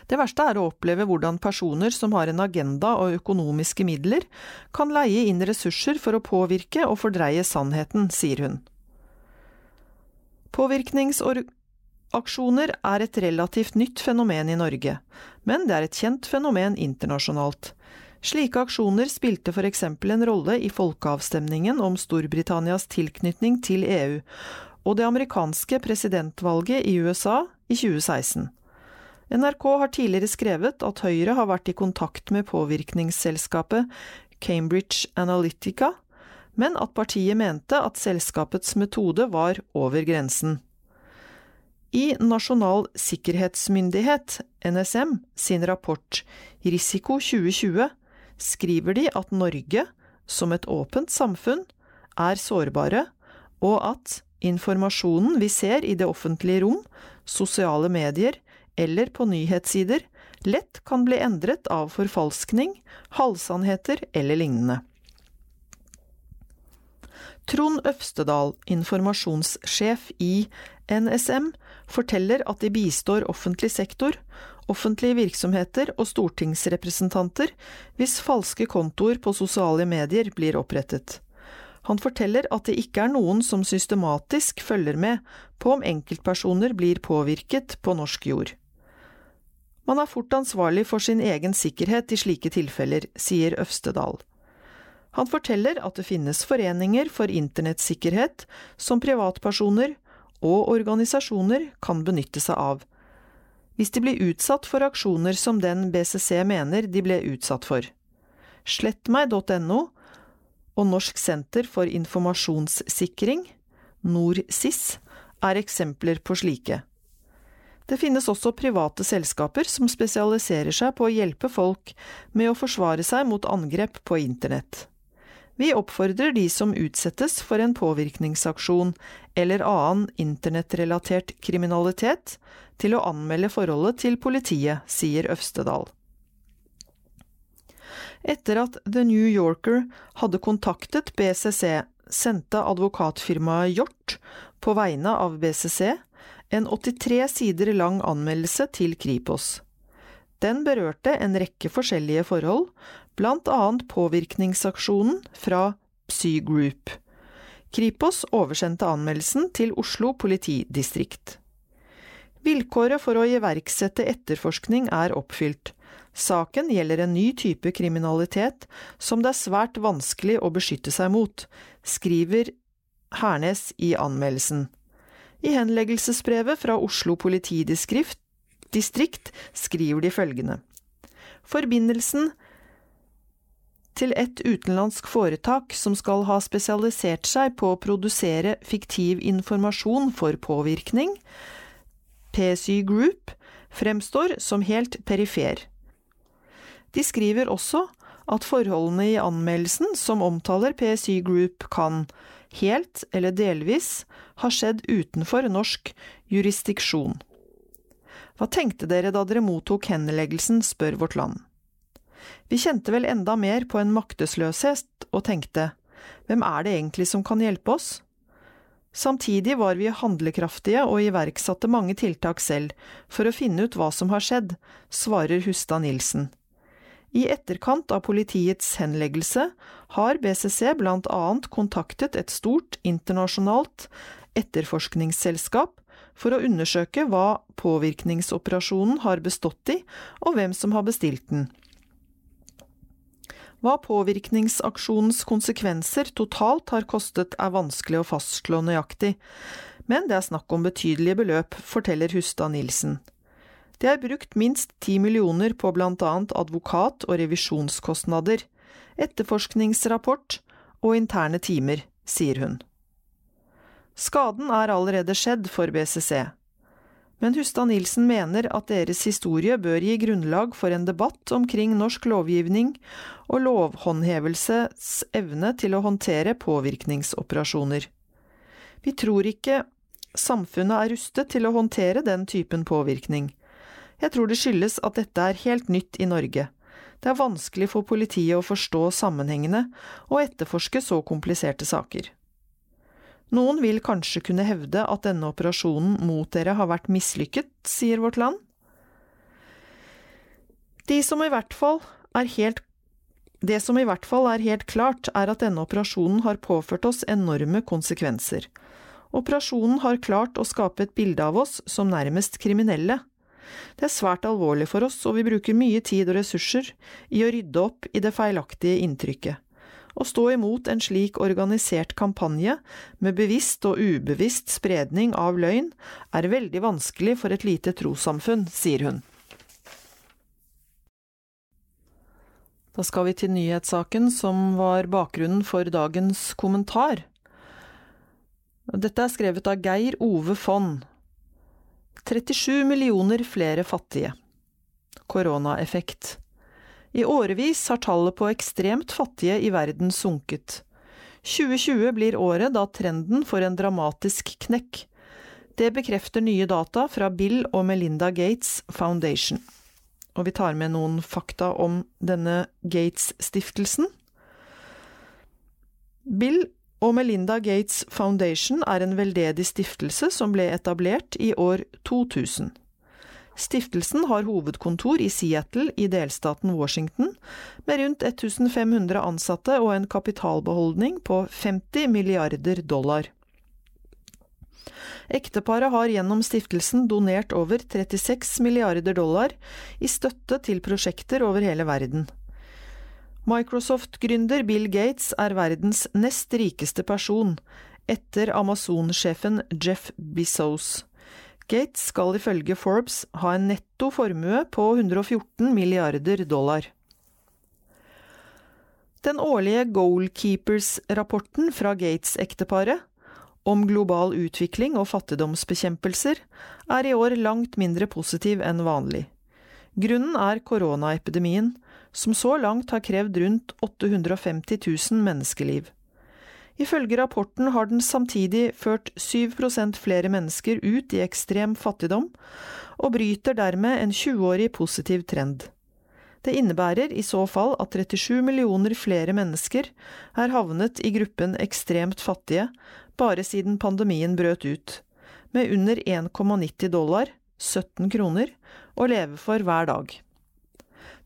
Det verste er å oppleve hvordan personer som har en agenda og økonomiske midler, kan leie inn ressurser for å påvirke og fordreie sannheten, sier hun. Påvirkningsaksjoner er et relativt nytt fenomen i Norge, men det er et kjent fenomen internasjonalt. Slike aksjoner spilte for eksempel en rolle i folkeavstemningen om Storbritannias tilknytning til EU, og det amerikanske presidentvalget i USA i 2016. NRK har tidligere skrevet at Høyre har vært i kontakt med påvirkningsselskapet Cambridge Analytica, men at partiet mente at selskapets metode var over grensen. I Nasjonal sikkerhetsmyndighet, NSM, sin rapport Risiko 2020 skriver de at Norge, som et åpent samfunn, er sårbare, og at informasjonen vi ser i det offentlige rom, sosiale medier, eller på nyhetssider lett kan bli endret av forfalskning, halvsannheter eller lignende. Trond Øvstedal, informasjonssjef i NSM, forteller at de bistår offentlig sektor, offentlige virksomheter og stortingsrepresentanter hvis falske kontoer på sosiale medier blir opprettet. Han forteller at det ikke er noen som systematisk følger med på om enkeltpersoner blir påvirket på norsk jord. Man er fort ansvarlig for sin egen sikkerhet i slike tilfeller, sier Øvstedal. Han forteller at det finnes foreninger for internettsikkerhet som privatpersoner og organisasjoner kan benytte seg av, hvis de blir utsatt for aksjoner som den BCC mener de ble utsatt for. Slettmeg.no og Norsk senter for informasjonssikring, NorSIS, er eksempler på slike. Det finnes også private selskaper som spesialiserer seg på å hjelpe folk med å forsvare seg mot angrep på internett. Vi oppfordrer de som utsettes for en påvirkningsaksjon eller annen internettrelatert kriminalitet, til å anmelde forholdet til politiet, sier Øvstedal. Etter at The New Yorker hadde kontaktet BCC, sendte advokatfirmaet Hjort, på vegne av BCC, en 83 sider lang anmeldelse til Kripos. Den berørte en rekke forskjellige forhold, blant annet påvirkningsaksjonen fra Psy Group. Kripos oversendte anmeldelsen til Oslo politidistrikt. Vilkåret for å iverksette etterforskning er oppfylt. Saken gjelder en ny type kriminalitet som det er svært vanskelig å beskytte seg mot, skriver Hernes i anmeldelsen. I henleggelsesbrevet fra Oslo politidistrikt skriver de følgende. Forbindelsen til et utenlandsk foretak som skal ha spesialisert seg på å produsere fiktiv informasjon for påvirkning, PSY Group, fremstår som helt perifer. De skriver også at forholdene i anmeldelsen som omtaler PSY Group kan, helt eller delvis, ha skjedd utenfor norsk jurisdiksjon. Hva tenkte dere da dere mottok henleggelsen, spør Vårt Land. Vi kjente vel enda mer på en maktesløshet og tenkte, hvem er det egentlig som kan hjelpe oss? Samtidig var vi handlekraftige og iverksatte mange tiltak selv for å finne ut hva som har skjedd, svarer Hustad Nilsen. I etterkant av politiets henleggelse har BCC blant annet kontaktet et stort internasjonalt etterforskningsselskap for å undersøke hva påvirkningsoperasjonen har bestått i, og hvem som har bestilt den. Hva påvirkningsaksjonens konsekvenser totalt har kostet er vanskelig å fastslå nøyaktig, men det er snakk om betydelige beløp, forteller Hustad Nilsen. Det er brukt minst ti millioner på annet advokat- og revisjonskostnader, etterforskningsrapport og interne timer, sier hun. Skaden er allerede skjedd for BCC men Hustad Nilsen mener at deres historie bør gi grunnlag for en debatt omkring norsk lovgivning og lovhåndhevelses evne til å håndtere påvirkningsoperasjoner. Vi tror ikke samfunnet er rustet til å håndtere den typen påvirkning. Jeg tror det skyldes at dette er helt nytt i Norge. Det er vanskelig for politiet å forstå sammenhengene og etterforske så kompliserte saker. Noen vil kanskje kunne hevde at denne operasjonen mot dere har vært mislykket, sier Vårt Land. De som i hvert fall er helt det som i hvert fall er helt klart, er at denne operasjonen har påført oss enorme konsekvenser. Operasjonen har klart å skape et bilde av oss som nærmest kriminelle. Det er svært alvorlig for oss, og vi bruker mye tid og ressurser i å rydde opp i det feilaktige inntrykket. Å stå imot en slik organisert kampanje, med bevisst og ubevisst spredning av løgn, er veldig vanskelig for et lite trossamfunn, sier hun. Da skal vi til nyhetssaken som var bakgrunnen for dagens kommentar. Dette er skrevet av Geir Ove Fonn. 37 millioner flere fattige. Koronaeffekt. I årevis har tallet på ekstremt fattige i verden sunket. 2020 blir året da trenden får en dramatisk knekk. Det bekrefter nye data fra Bill og Melinda Gates Foundation. Og vi tar med noen fakta om denne Gates-stiftelsen. Bill og Melinda Gates Foundation er en veldedig stiftelse som ble etablert i år 2000. Stiftelsen har hovedkontor i Seattle i delstaten Washington, med rundt 1500 ansatte og en kapitalbeholdning på 50 milliarder dollar. Ekteparet har gjennom stiftelsen donert over 36 milliarder dollar i støtte til prosjekter over hele verden. Microsoft-gründer Bill Gates er verdens nest rikeste person, etter Amazon-sjefen Jeff Bezos. Gates skal ifølge Forbes ha en netto formue på 114 milliarder dollar. Den årlige Goalkeepers-rapporten fra Gates-ekteparet om global utvikling og fattigdomsbekjempelser er i år langt mindre positiv enn vanlig. Grunnen er koronaepidemien, som så langt har krevd rundt 850 000 menneskeliv. Ifølge rapporten har den samtidig ført 7% flere mennesker ut i ekstrem fattigdom, og bryter dermed en 20-årig positiv trend. Det innebærer i så fall at 37 millioner flere mennesker er havnet i gruppen ekstremt fattige bare siden pandemien brøt ut, med under 1,90 dollar, 17 kroner, å leve for hver dag.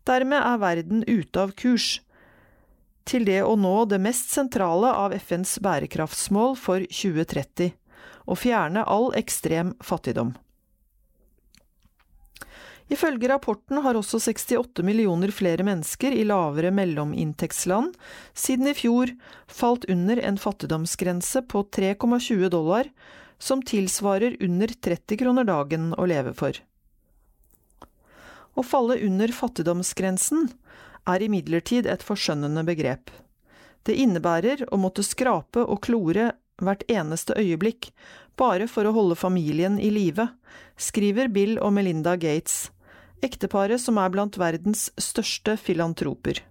Dermed er verden ute av kurs, til det å nå det mest sentrale av FNs bærekraftsmål for 2030 – å fjerne all ekstrem fattigdom. Ifølge rapporten har også 68 millioner flere mennesker i lavere mellominntektsland siden i fjor falt under en fattigdomsgrense på 3,20 dollar, som tilsvarer under 30 kroner dagen å leve for. Å falle under fattigdomsgrensen er imidlertid et forskjønnende begrep. Det innebærer å måtte skrape og klore hvert eneste øyeblikk, bare for å holde familien i live, skriver Bill og Melinda Gates, ekteparet som er blant verdens største filantroper.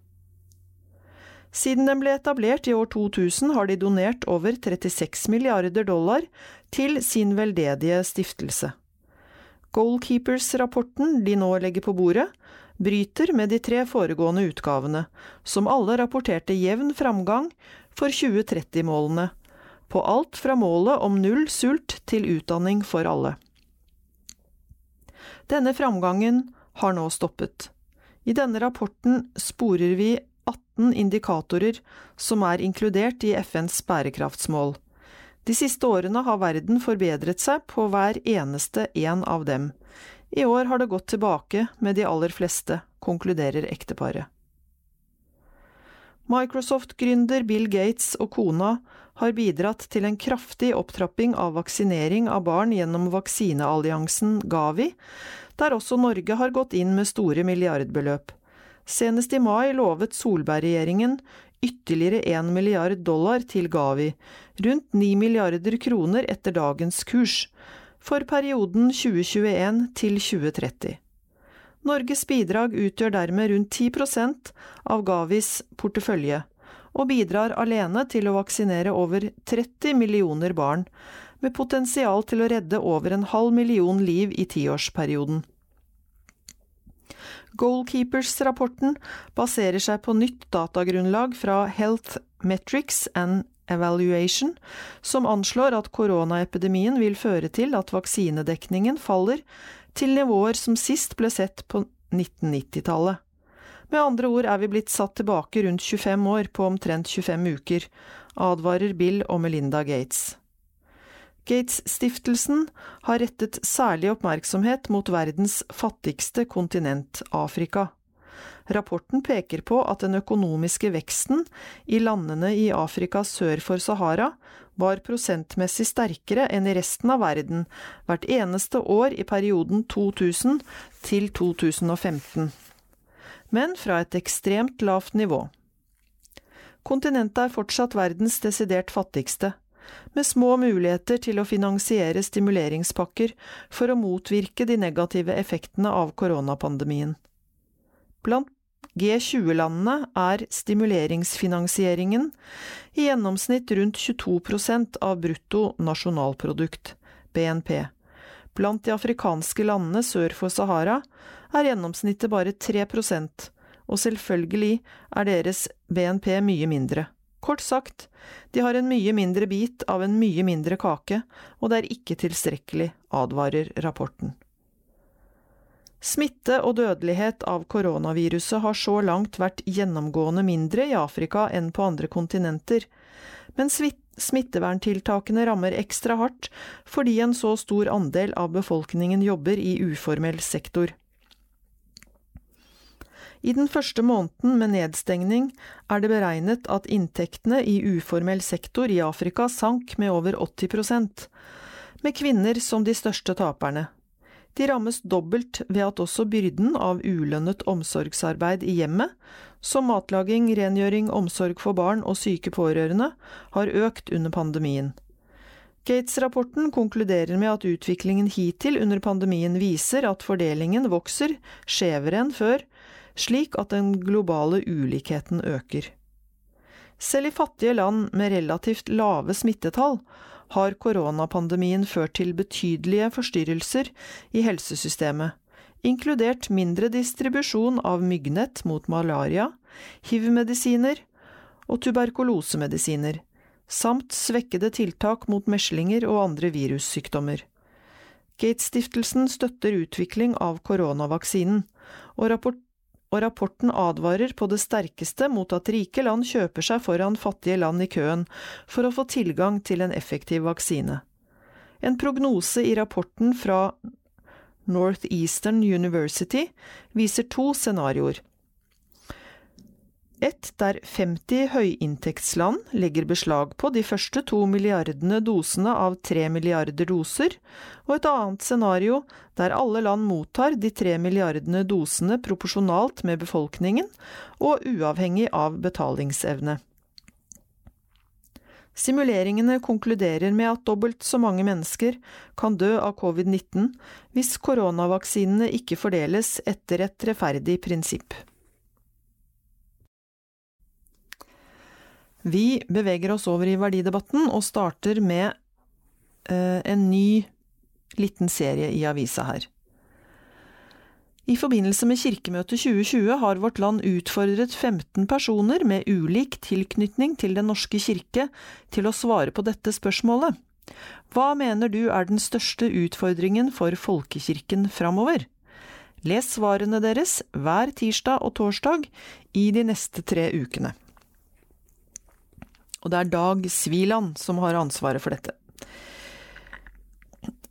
Siden den ble etablert i år 2000 har de donert over 36 milliarder dollar til sin veldedige stiftelse. Goalkeepers-rapporten de nå legger på bordet, bryter med de tre foregående utgavene, som alle rapporterte jevn framgang for 2030-målene, på alt fra målet om null sult til utdanning for alle. Denne framgangen har nå stoppet. I denne rapporten sporer vi 18 indikatorer som er inkludert i FNs bærekraftsmål. De siste årene har verden forbedret seg på hver eneste en av dem. I år har det gått tilbake med de aller fleste, konkluderer ekteparet. Microsoft-gründer Bill Gates og kona har bidratt til en kraftig opptrapping av vaksinering av barn gjennom vaksinealliansen Gavi, der også Norge har gått inn med store milliardbeløp. Senest i mai lovet Solberg-regjeringen ytterligere 1 milliard dollar til Gavi, rundt 9 milliarder kroner etter dagens kurs, for perioden 2021 til 2030. Norges bidrag utgjør dermed rundt 10% av Gavis portefølje, og bidrar alene til å vaksinere over 30 millioner barn, med potensial til å redde over en halv million liv i tiårsperioden. Goalkeepers-rapporten baserer seg på nytt datagrunnlag fra Health Metrics and Evaluation, som anslår at koronaepidemien vil føre til at vaksinedekningen faller til nivåer som sist ble sett på 1990-tallet. Med andre ord er vi blitt satt tilbake rundt 25 år på omtrent 25 uker, advarer Bill og Melinda Gates. Gates-stiftelsen har rettet særlig oppmerksomhet mot verdens fattigste kontinent, Afrika. Rapporten peker på at den økonomiske veksten i landene i Afrika sør for Sahara var prosentmessig sterkere enn i resten av verden hvert eneste år i perioden 2000 til 2015, men fra et ekstremt lavt nivå. Kontinentet er fortsatt verdens desidert fattigste, med små muligheter til å finansiere stimuleringspakker for å motvirke de negative effektene av koronapandemien. Blant G20-landene er stimuleringsfinansieringen i gjennomsnitt rundt 22% av brutto nasjonalprodukt, BNP. Blant de afrikanske landene sør for Sahara er gjennomsnittet bare 3% og selvfølgelig er deres BNP mye mindre. Kort sagt, de har en mye mindre bit av en mye mindre kake, og det er ikke tilstrekkelig, advarer rapporten. Smitte og dødelighet av koronaviruset har så langt vært gjennomgående mindre i Afrika enn på andre kontinenter, men smitteverntiltakene rammer ekstra hardt fordi en så stor andel av befolkningen jobber i uformell sektor. I den første måneden med nedstengning er det beregnet at inntektene i uformell sektor i Afrika sank med over 80% med kvinner som de største taperne. De rammes dobbelt ved at også byrden av ulønnet omsorgsarbeid i hjemmet, som matlaging, rengjøring, omsorg for barn og syke pårørende, har økt under pandemien. Gates-rapporten konkluderer med at utviklingen hittil under pandemien viser at fordelingen vokser skjevere enn før, slik at den globale ulikheten øker. Selv i fattige land med relativt lave smittetall har koronapandemien ført til betydelige forstyrrelser i helsesystemet, inkludert mindre distribusjon av myggnett mot malaria, hiv-medisiner og tuberkulosemedisiner, samt svekkede tiltak mot meslinger og andre virussykdommer. Gates-stiftelsen støtter utvikling av koronavaksinen, og rapport og rapporten advarer på det sterkeste mot at rike land kjøper seg foran fattige land i køen for å få tilgang til en effektiv vaksine. En prognose i rapporten fra Northeastern University, viser to scenarioer. Et der 50 høyinntektsland legger beslag på de første to milliardene dosene av tre milliarder doser, og et annet scenario der alle land mottar de tre milliardene dosene proporsjonalt med befolkningen og uavhengig av betalingsevne. Simuleringene konkluderer med at dobbelt så mange mennesker kan dø av covid-19 hvis koronavaksinene ikke fordeles etter et rettferdig prinsipp. Vi beveger oss over i verdidebatten og starter med eh, en ny liten serie i avisa her. I forbindelse med Kirkemøtet 2020 har Vårt Land utfordret 15 personer med ulik tilknytning til Den norske kirke til å svare på dette spørsmålet. Hva mener du er den største utfordringen for folkekirken framover? Les svarene deres hver tirsdag og torsdag i de neste tre ukene. Og det er Dag Sviland som har ansvaret for dette.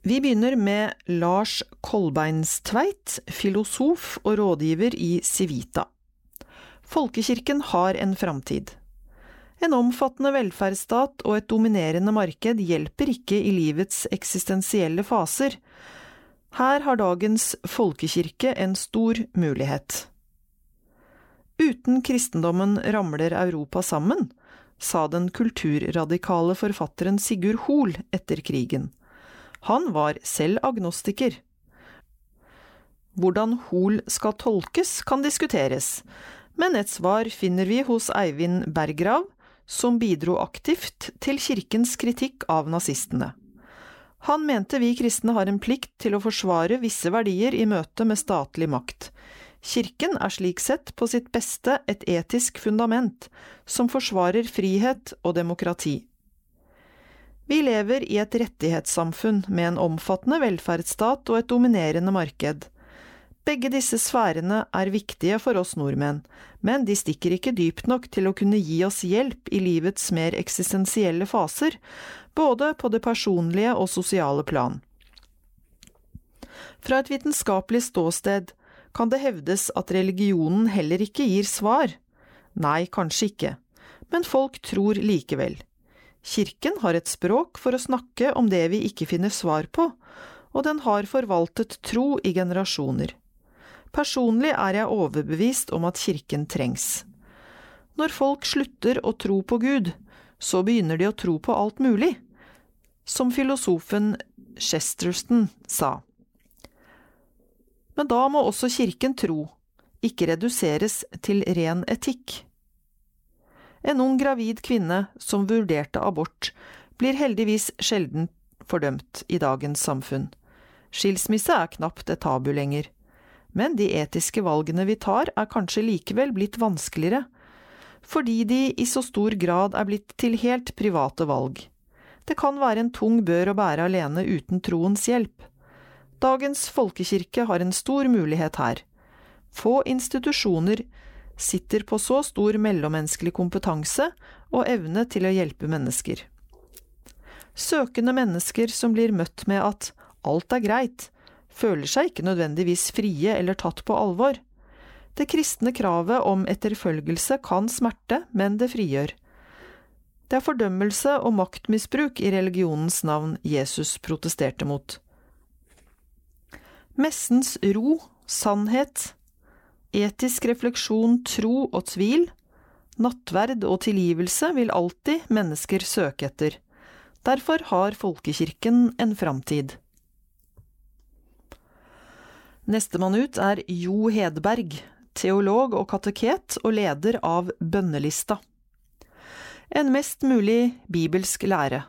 Vi begynner med Lars Kolbeinstveit, filosof og rådgiver i Civita. Folkekirken har en framtid. En omfattende velferdsstat og et dominerende marked hjelper ikke i livets eksistensielle faser. Her har dagens folkekirke en stor mulighet. Uten kristendommen ramler Europa sammen, sa den kulturradikale forfatteren Sigurd Hoel etter krigen. Han var selv agnostiker. Hvordan Hol skal tolkes, kan diskuteres, men et svar finner vi hos Eivind Bergrav, som bidro aktivt til kirkens kritikk av nazistene. Han mente vi kristne har en plikt til å forsvare visse verdier i møte med statlig makt. Kirken er slik sett på sitt beste et etisk fundament, som forsvarer frihet og demokrati. Vi lever i et rettighetssamfunn med en omfattende velferdsstat og et dominerende marked. Begge disse sfærene er viktige for oss nordmenn, men de stikker ikke dypt nok til å kunne gi oss hjelp i livets mer eksistensielle faser, både på det personlige og sosiale plan. Fra et vitenskapelig ståsted kan det hevdes at religionen heller ikke gir svar. Nei, kanskje ikke, men folk tror likevel. Kirken har et språk for å snakke om det vi ikke finner svar på, og den har forvaltet tro i generasjoner. Personlig er jeg overbevist om at kirken trengs. Når folk slutter å tro på Gud, så begynner de å tro på alt mulig, som filosofen Chesterton sa. Men da må også kirken tro, ikke reduseres til ren etikk. En ung gravid kvinne som vurderte abort, blir heldigvis sjelden fordømt i dagens samfunn. Skilsmisse er knapt et tabu lenger. Men de etiske valgene vi tar er kanskje likevel blitt vanskeligere, fordi de i så stor grad er blitt til helt private valg. Det kan være en tung bør å bære alene uten troens hjelp. Dagens folkekirke har en stor mulighet her. Få institusjoner sitter på så stor mellommenneskelig kompetanse og evne til å hjelpe mennesker. Søkende mennesker som blir møtt med at alt er greit, føler seg ikke nødvendigvis frie eller tatt på alvor. Det kristne kravet om etterfølgelse kan smerte, men det frigjør. Det er fordømmelse og maktmisbruk i religionens navn Jesus protesterte mot. Messens ro, sannhet, Etisk refleksjon, tro og tvil, nattverd og tilgivelse vil alltid mennesker søke etter. Derfor har folkekirken en framtid. Nestemann ut er Jo Hedberg, teolog og kateket og leder av Bønnelista. En mest mulig bibelsk lære.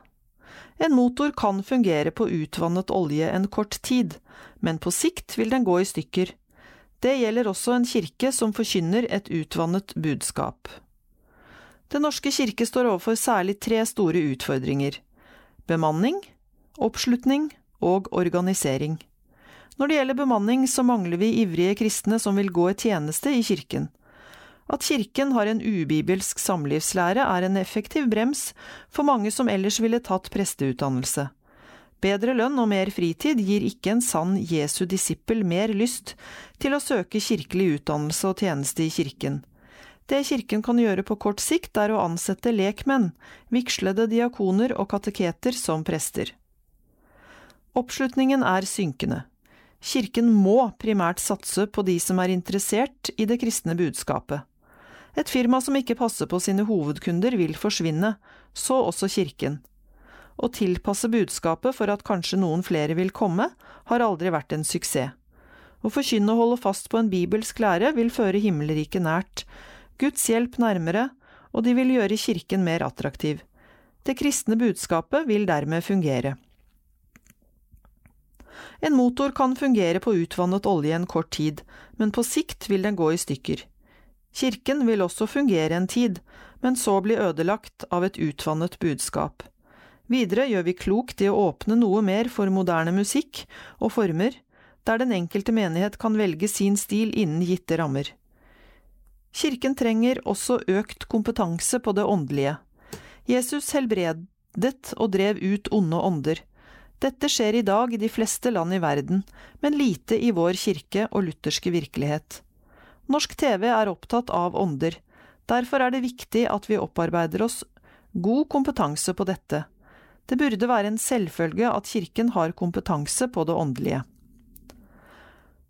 En motor kan fungere på utvannet olje en kort tid, men på sikt vil den gå i stykker. Det gjelder også en kirke som forkynner et utvannet budskap. Den norske kirke står overfor særlig tre store utfordringer – bemanning, oppslutning og organisering. Når det gjelder bemanning, så mangler vi ivrige kristne som vil gå i tjeneste i kirken. At kirken har en ubibelsk samlivslære er en effektiv brems for mange som ellers ville tatt presteutdannelse. Bedre lønn og mer fritid gir ikke en sann Jesu disippel mer lyst til å søke kirkelig utdannelse og tjeneste i kirken. Det kirken kan gjøre på kort sikt, er å ansette lekmenn, vigslede diakoner og kateketer som prester. Oppslutningen er synkende. Kirken må primært satse på de som er interessert i det kristne budskapet. Et firma som ikke passer på sine hovedkunder, vil forsvinne, så også kirken. Å tilpasse budskapet for at kanskje noen flere vil komme, har aldri vært en suksess. Å forkynne og holde fast på en bibelsk lære vil føre himmelriket nært, Guds hjelp nærmere, og de vil gjøre kirken mer attraktiv. Det kristne budskapet vil dermed fungere. En motor kan fungere på utvannet olje en kort tid, men på sikt vil den gå i stykker. Kirken vil også fungere en tid, men så bli ødelagt av et utvannet budskap. Videre gjør vi klokt i å åpne noe mer for moderne musikk og former, der den enkelte menighet kan velge sin stil innen gitte rammer. Kirken trenger også økt kompetanse på det åndelige. Jesus helbredet og drev ut onde ånder. Dette skjer i dag i de fleste land i verden, men lite i vår kirke og lutherske virkelighet. Norsk TV er opptatt av ånder. Derfor er det viktig at vi opparbeider oss god kompetanse på dette. Det burde være en selvfølge at kirken har kompetanse på det åndelige.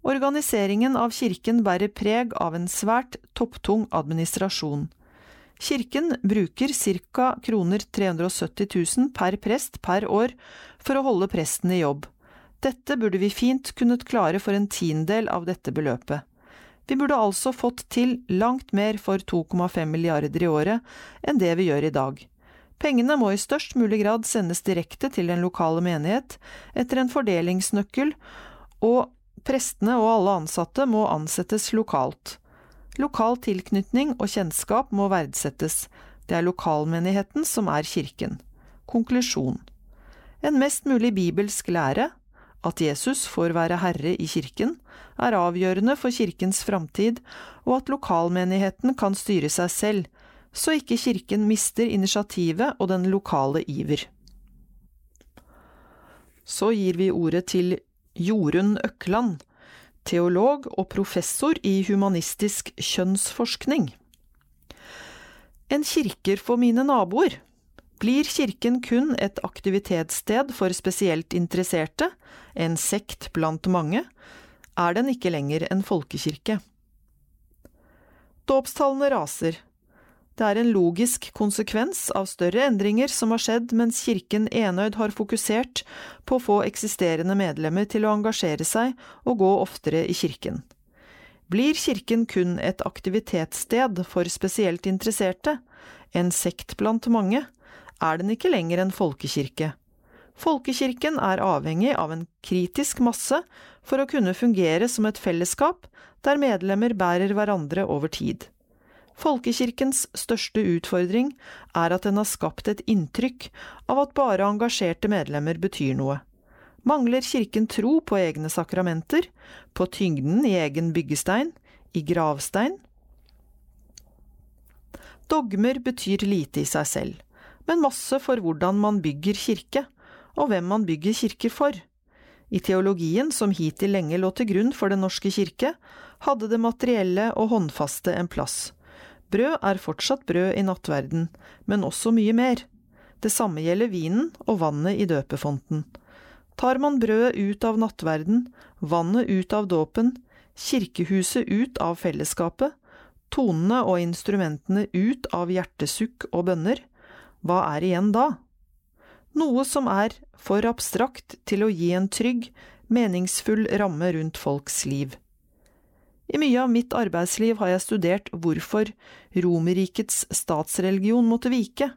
Organiseringen av kirken bærer preg av en svært topptung administrasjon. Kirken bruker ca. kroner 370 000 per prest per år for å holde presten i jobb. Dette burde vi fint kunnet klare for en tiendedel av dette beløpet. Vi burde altså fått til langt mer for 2,5 milliarder i året enn det vi gjør i dag. Pengene må i størst mulig grad sendes direkte til den lokale menighet etter en fordelingsnøkkel, og prestene og alle ansatte må ansettes lokalt. Lokal tilknytning og kjennskap må verdsettes, det er lokalmenigheten som er kirken. Konklusjon En mest mulig bibelsk lære, at Jesus får være herre i kirken, er avgjørende for kirkens framtid, og at lokalmenigheten kan styre seg selv, så ikke kirken mister initiativet og den lokale iver. Så gir vi ordet til Jorunn Økland, teolog og professor i humanistisk kjønnsforskning. En kirker for mine naboer. Blir kirken kun et aktivitetssted for spesielt interesserte, en sekt blant mange, er den ikke lenger en folkekirke. Dåpstallene raser, det er en logisk konsekvens av større endringer som har skjedd mens kirken enøyd har fokusert på å få eksisterende medlemmer til å engasjere seg og gå oftere i kirken. Blir kirken kun et aktivitetssted for spesielt interesserte, en sekt blant mange, er den ikke lenger en folkekirke. Folkekirken er avhengig av en kritisk masse for å kunne fungere som et fellesskap der medlemmer bærer hverandre over tid. Folkekirkens største utfordring er at den har skapt et inntrykk av at bare engasjerte medlemmer betyr noe. Mangler kirken tro på egne sakramenter, på tyngden i egen byggestein, i gravstein? Dogmer betyr lite i seg selv, men masse for hvordan man bygger kirke, og hvem man bygger kirker for. I teologien, som hittil lenge lå til grunn for Den norske kirke, hadde det materielle og håndfaste en plass. Brød er fortsatt brød i nattverden, men også mye mer. Det samme gjelder vinen og vannet i døpefonten. Tar man brødet ut av nattverden, vannet ut av dåpen, kirkehuset ut av fellesskapet, tonene og instrumentene ut av hjertesukk og bønner, hva er igjen da? Noe som er for abstrakt til å gi en trygg, meningsfull ramme rundt folks liv. I mye av mitt arbeidsliv har jeg studert hvorfor Romerrikets statsreligion måtte vike,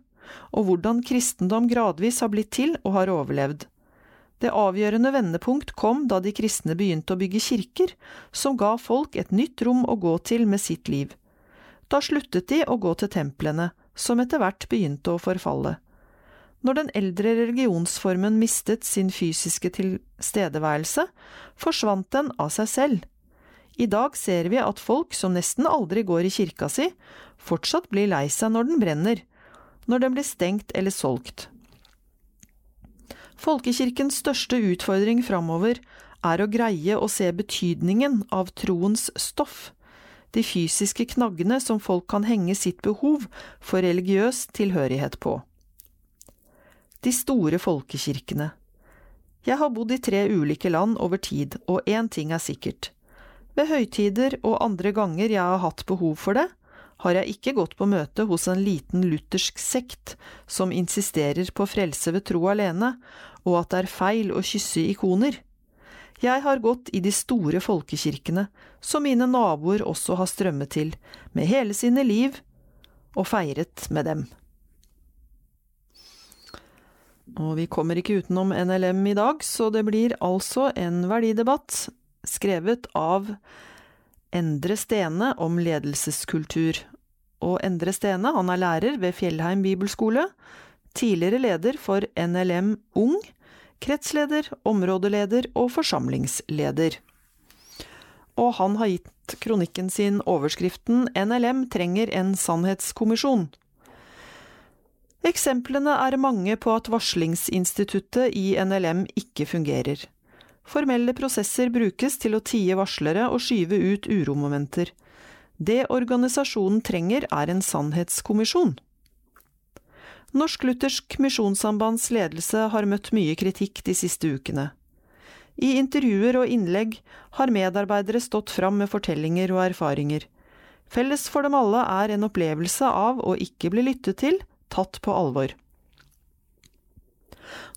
og hvordan kristendom gradvis har blitt til og har overlevd. Det avgjørende vendepunkt kom da de kristne begynte å bygge kirker, som ga folk et nytt rom å gå til med sitt liv. Da sluttet de å gå til templene, som etter hvert begynte å forfalle. Når den eldre religionsformen mistet sin fysiske tilstedeværelse, forsvant den av seg selv. I dag ser vi at folk som nesten aldri går i kirka si, fortsatt blir lei seg når den brenner, når den blir stengt eller solgt. Folkekirkens største utfordring framover er å greie å se betydningen av troens stoff, de fysiske knaggene som folk kan henge sitt behov for religiøs tilhørighet på. De store folkekirkene. Jeg har bodd i tre ulike land over tid, og én ting er sikkert. Ved høytider og andre ganger jeg har hatt behov for det, har jeg ikke gått på møte hos en liten luthersk sekt som insisterer på frelse ved tro alene, og at det er feil å kysse ikoner. Jeg har gått i de store folkekirkene, som mine naboer også har strømmet til, med hele sine liv, og feiret med dem. Og vi kommer ikke utenom NLM i dag, så det blir altså en verdidebatt skrevet av Endre Stene om ledelseskultur. Og Endre Stene, han er lærer ved Fjellheim bibelskole, tidligere leder for NLM Ung, kretsleder, områdeleder og forsamlingsleder. Og han har gitt kronikken sin overskriften NLM trenger en sannhetskommisjon. Eksemplene er mange på at varslingsinstituttet i NLM ikke fungerer. Formelle prosesser brukes til å tie varslere og skyve ut uromomenter. Det organisasjonen trenger er en sannhetskommisjon. Norsk Luthersk Misjonssambands ledelse har møtt mye kritikk de siste ukene. I intervjuer og innlegg har medarbeidere stått fram med fortellinger og erfaringer. Felles for dem alle er en opplevelse av å ikke bli lyttet til, tatt på alvor.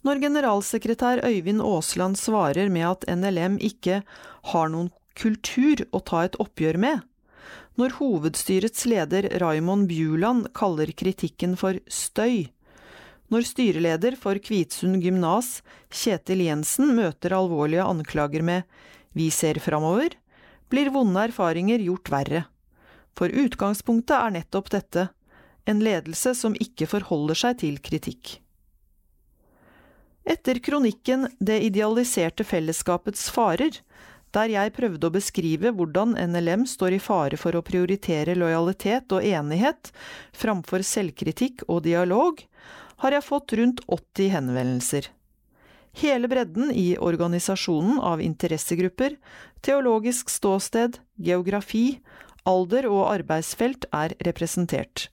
Når generalsekretær Øyvind Aasland svarer med at NLM ikke har noen kultur å ta et oppgjør med, når hovedstyrets leder Raymond Bjuland kaller kritikken for støy, når styreleder for Kvitsund gymnas, Kjetil Jensen, møter alvorlige anklager med vi ser framover, blir vonde erfaringer gjort verre. For utgangspunktet er nettopp dette, en ledelse som ikke forholder seg til kritikk. Etter kronikken Det idealiserte fellesskapets farer der jeg prøvde å beskrive hvordan NLM står i fare for å prioritere lojalitet og enighet framfor selvkritikk og dialog, har jeg fått rundt 80 henvendelser. Hele bredden i organisasjonen av interessegrupper, teologisk ståsted, geografi, alder og arbeidsfelt er representert.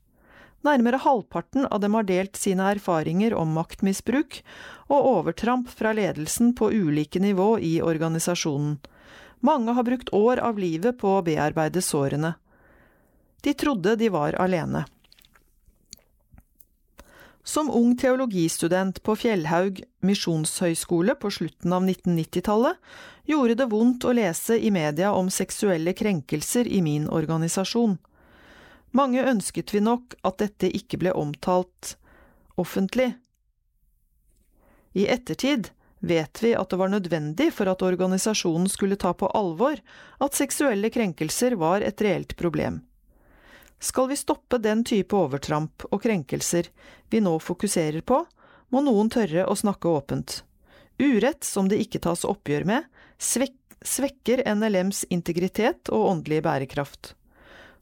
Nærmere halvparten av dem har delt sine erfaringer om maktmisbruk og overtramp fra ledelsen på ulike nivå i organisasjonen mange har brukt år av livet på å bearbeide sårene. De trodde de var alene. Som ung teologistudent på Fjellhaug misjonshøgskole på slutten av 1990-tallet gjorde det vondt å lese i media om seksuelle krenkelser i min organisasjon. Mange ønsket vi nok at dette ikke ble omtalt offentlig. I ettertid vet vi at det var nødvendig for at organisasjonen skulle ta på alvor at seksuelle krenkelser var et reelt problem. Skal vi stoppe den type overtramp og krenkelser vi nå fokuserer på, må noen tørre å snakke åpent. Urett som det ikke tas oppgjør med, svekker NLMs integritet og åndelige bærekraft.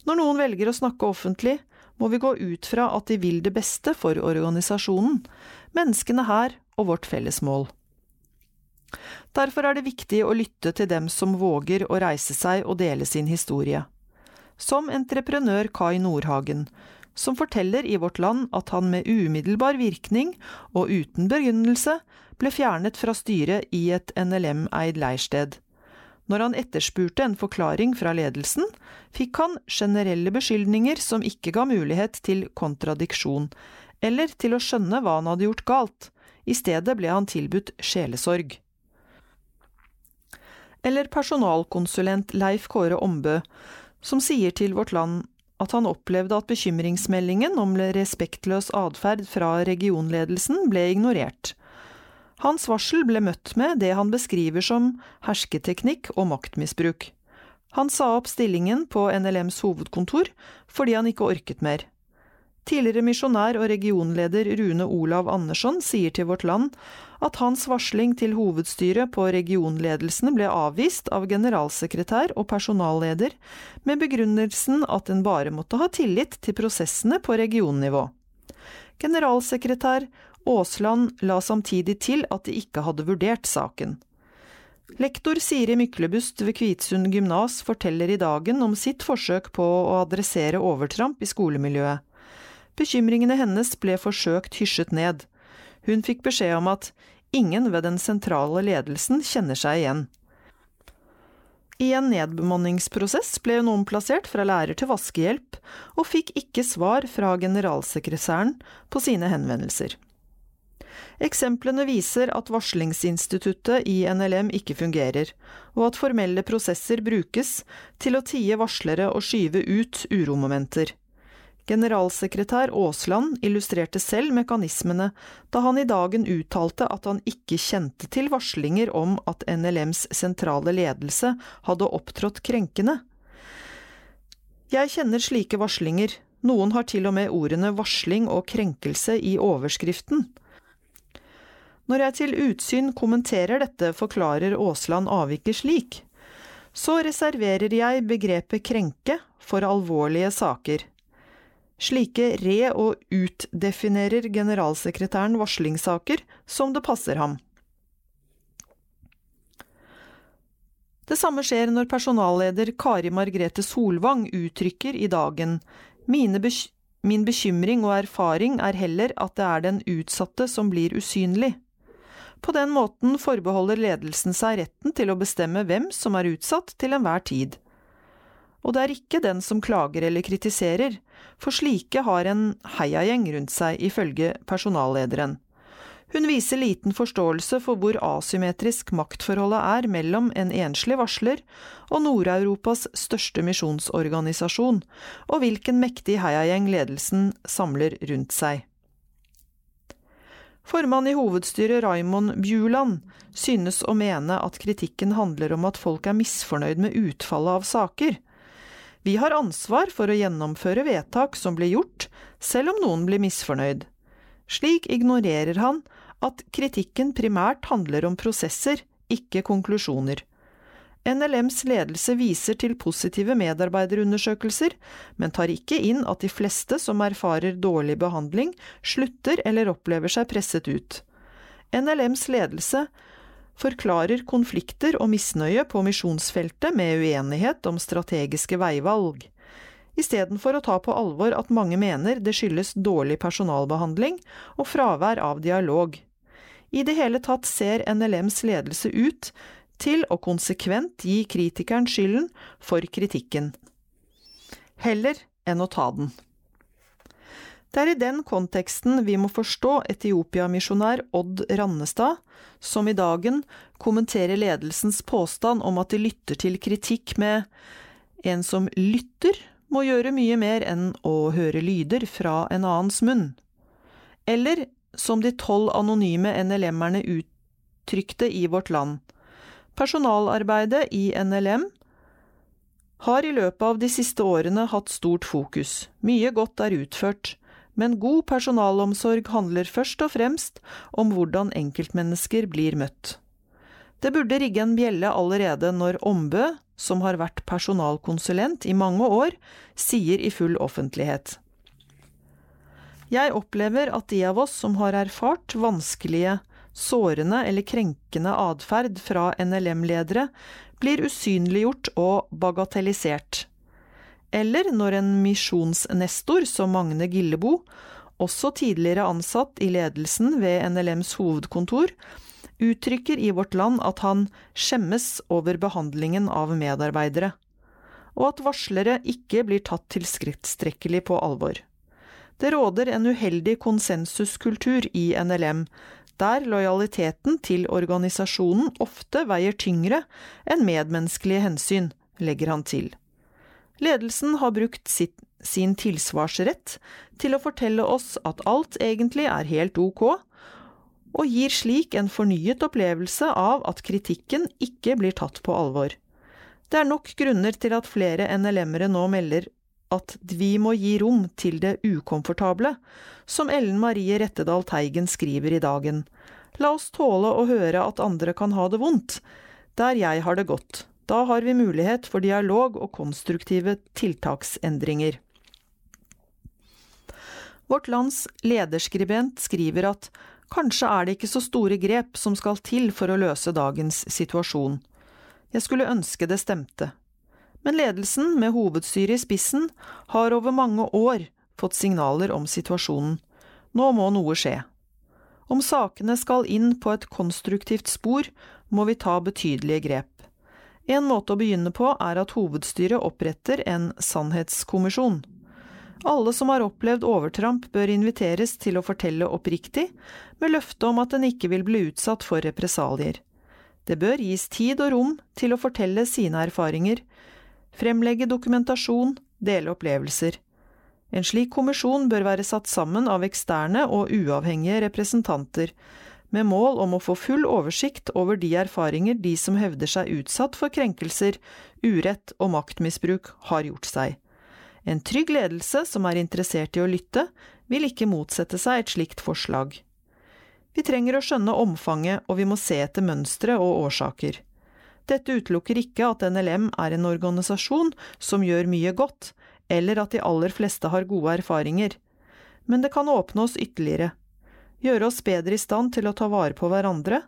Når noen velger å snakke offentlig, må vi gå ut fra at de vil det beste for organisasjonen, menneskene her og vårt felles mål. Derfor er det viktig å lytte til dem som våger å reise seg og dele sin historie. Som entreprenør Kai Nordhagen, som forteller i Vårt Land at han med umiddelbar virkning og uten begrunnelse ble fjernet fra styret i et NLM-eid leirsted. Når han etterspurte en forklaring fra ledelsen, fikk han generelle beskyldninger som ikke ga mulighet til kontradiksjon, eller til å skjønne hva han hadde gjort galt. I stedet ble han tilbudt sjelesorg eller personalkonsulent Leif Kåre Ombø, som sier til Vårt Land at han opplevde at bekymringsmeldingen om respektløs atferd fra regionledelsen ble ignorert. Hans varsel ble møtt med det han beskriver som hersketeknikk og maktmisbruk. Han sa opp stillingen på NLMs hovedkontor fordi han ikke orket mer. Tidligere misjonær og regionleder Rune Olav Andersson sier til Vårt Land at hans varsling til hovedstyret på regionledelsen ble avvist av generalsekretær og personalleder med begrunnelsen at en bare måtte ha tillit til prosessene på regionnivå. Generalsekretær Aasland la samtidig til at de ikke hadde vurdert saken. Lektor Siri Myklebust ved Kvitsund gymnas forteller i Dagen om sitt forsøk på å adressere overtramp i skolemiljøet. Bekymringene hennes ble forsøkt hysjet ned. Hun fikk beskjed om at ingen ved den sentrale ledelsen kjenner seg igjen. I en nedbemanningsprosess ble hun omplassert fra lærer til vaskehjelp, og fikk ikke svar fra generalsekretæren på sine henvendelser. Eksemplene viser at varslingsinstituttet i NLM ikke fungerer, og at formelle prosesser brukes til å tie varslere og skyve ut uromomenter. Generalsekretær Aasland illustrerte selv mekanismene da han i dagen uttalte at han ikke kjente til varslinger om at NLMs sentrale ledelse hadde opptrådt krenkende. Jeg kjenner slike varslinger, noen har til og med ordene varsling og krenkelse i overskriften. Når jeg til utsyn kommenterer dette, forklarer Aasland avviket slik. Så reserverer jeg begrepet krenke for alvorlige saker. Slike re- og utdefinerer generalsekretæren varslingssaker som det passer ham. Det samme skjer når personalleder Kari Margrethe Solvang uttrykker i dagen Min bekymring og erfaring er heller at det er den utsatte som blir usynlig. På den måten forbeholder ledelsen seg retten til å bestemme hvem som er utsatt til enhver tid. Og det er ikke den som klager eller kritiserer, for slike har en heiagjeng rundt seg, ifølge personallederen. Hun viser liten forståelse for hvor asymmetrisk maktforholdet er mellom en enslig varsler og Nord-Europas største misjonsorganisasjon, og hvilken mektig heiagjeng ledelsen samler rundt seg. Formann i hovedstyret Raimond Bjuland synes å mene at kritikken handler om at folk er misfornøyd med utfallet av saker. Vi har ansvar for å gjennomføre vedtak som blir gjort, selv om noen blir misfornøyd. Slik ignorerer han at kritikken primært handler om prosesser, ikke konklusjoner. NLMs ledelse viser til positive medarbeiderundersøkelser, men tar ikke inn at de fleste som erfarer dårlig behandling, slutter eller opplever seg presset ut. NLMs ledelse forklarer konflikter og misnøye på misjonsfeltet med uenighet om strategiske veivalg istedenfor å ta på alvor at mange mener det skyldes dårlig personalbehandling og fravær av dialog. I det hele tatt ser NLMs ledelse ut til å konsekvent gi kritikeren skylden for kritikken, heller enn å ta den. Det er i den konteksten vi må forstå Etiopia-misjonær Odd Rannestad, som i dagen kommenterer ledelsens påstand om at de lytter til kritikk med en som lytter, må gjøre mye mer enn å høre lyder fra en annens munn. Eller som de tolv anonyme NLM-erne uttrykte i Vårt Land, personalarbeidet i NLM har i løpet av de siste årene hatt stort fokus, mye godt er utført, men god personalomsorg handler først og fremst om hvordan enkeltmennesker blir møtt. Det burde rigge en bjelle allerede når Ombø, som har vært personalkonsulent i mange år, sier i full offentlighet. Jeg opplever at de av oss som har erfart vanskelige, sårende eller krenkende atferd fra NLM-ledere, blir usynliggjort og bagatellisert. Eller når en misjonsnestor som Magne Gillebo, også tidligere ansatt i ledelsen ved NLMs hovedkontor, uttrykker i Vårt Land at han skjemmes over behandlingen av medarbeidere, og at varslere ikke blir tatt tilstrekkelig på alvor. Det råder en uheldig konsensuskultur i NLM, der lojaliteten til organisasjonen ofte veier tyngre enn medmenneskelige hensyn, legger han til. Ledelsen har brukt sitt, sin tilsvarsrett til å fortelle oss at alt egentlig er helt ok, og gir slik en fornyet opplevelse av at kritikken ikke blir tatt på alvor. Det er nok grunner til at flere NLM-ere nå melder at vi må gi rom til det ukomfortable, som Ellen Marie Rettedal Teigen skriver i Dagen. La oss tåle å høre at andre kan ha det vondt, der jeg har det godt. Da har vi mulighet for dialog og konstruktive tiltaksendringer. Vårt lands lederskribent skriver at Kanskje er det ikke så store grep som skal til for å løse dagens situasjon. Jeg skulle ønske det stemte. Men ledelsen, med hovedstyret i spissen, har over mange år fått signaler om situasjonen. Nå må noe skje. Om sakene skal inn på et konstruktivt spor, må vi ta betydelige grep. En måte å begynne på er at hovedstyret oppretter en sannhetskommisjon. Alle som har opplevd overtramp bør inviteres til å fortelle oppriktig, med løfte om at en ikke vil bli utsatt for represalier. Det bør gis tid og rom til å fortelle sine erfaringer, fremlegge dokumentasjon, dele opplevelser. En slik kommisjon bør være satt sammen av eksterne og uavhengige representanter, med mål om å få full oversikt over de erfaringer de som hevder seg utsatt for krenkelser, urett og maktmisbruk, har gjort seg. En trygg ledelse som er interessert i å lytte, vil ikke motsette seg et slikt forslag. Vi trenger å skjønne omfanget, og vi må se etter mønstre og årsaker. Dette utelukker ikke at NLM er en organisasjon som gjør mye godt, eller at de aller fleste har gode erfaringer. Men det kan åpne oss ytterligere, gjøre oss bedre i stand til å ta vare på hverandre,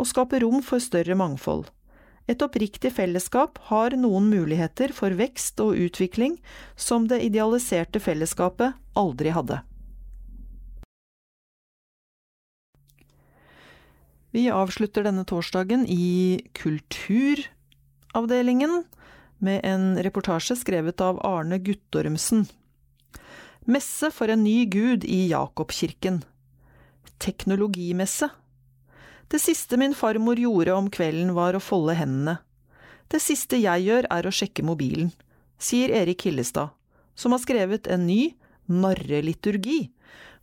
og skape rom for større mangfold. Et oppriktig fellesskap har noen muligheter for vekst og utvikling som det idealiserte fellesskapet aldri hadde. Vi avslutter denne torsdagen i Kulturavdelingen med en reportasje skrevet av Arne Guttormsen. Messe for en ny gud i Jakobkirken. Teknologimesse. Det siste min farmor gjorde om kvelden var å folde hendene. Det siste jeg gjør er å sjekke mobilen, sier Erik Hillestad, som har skrevet en ny narreliturgi,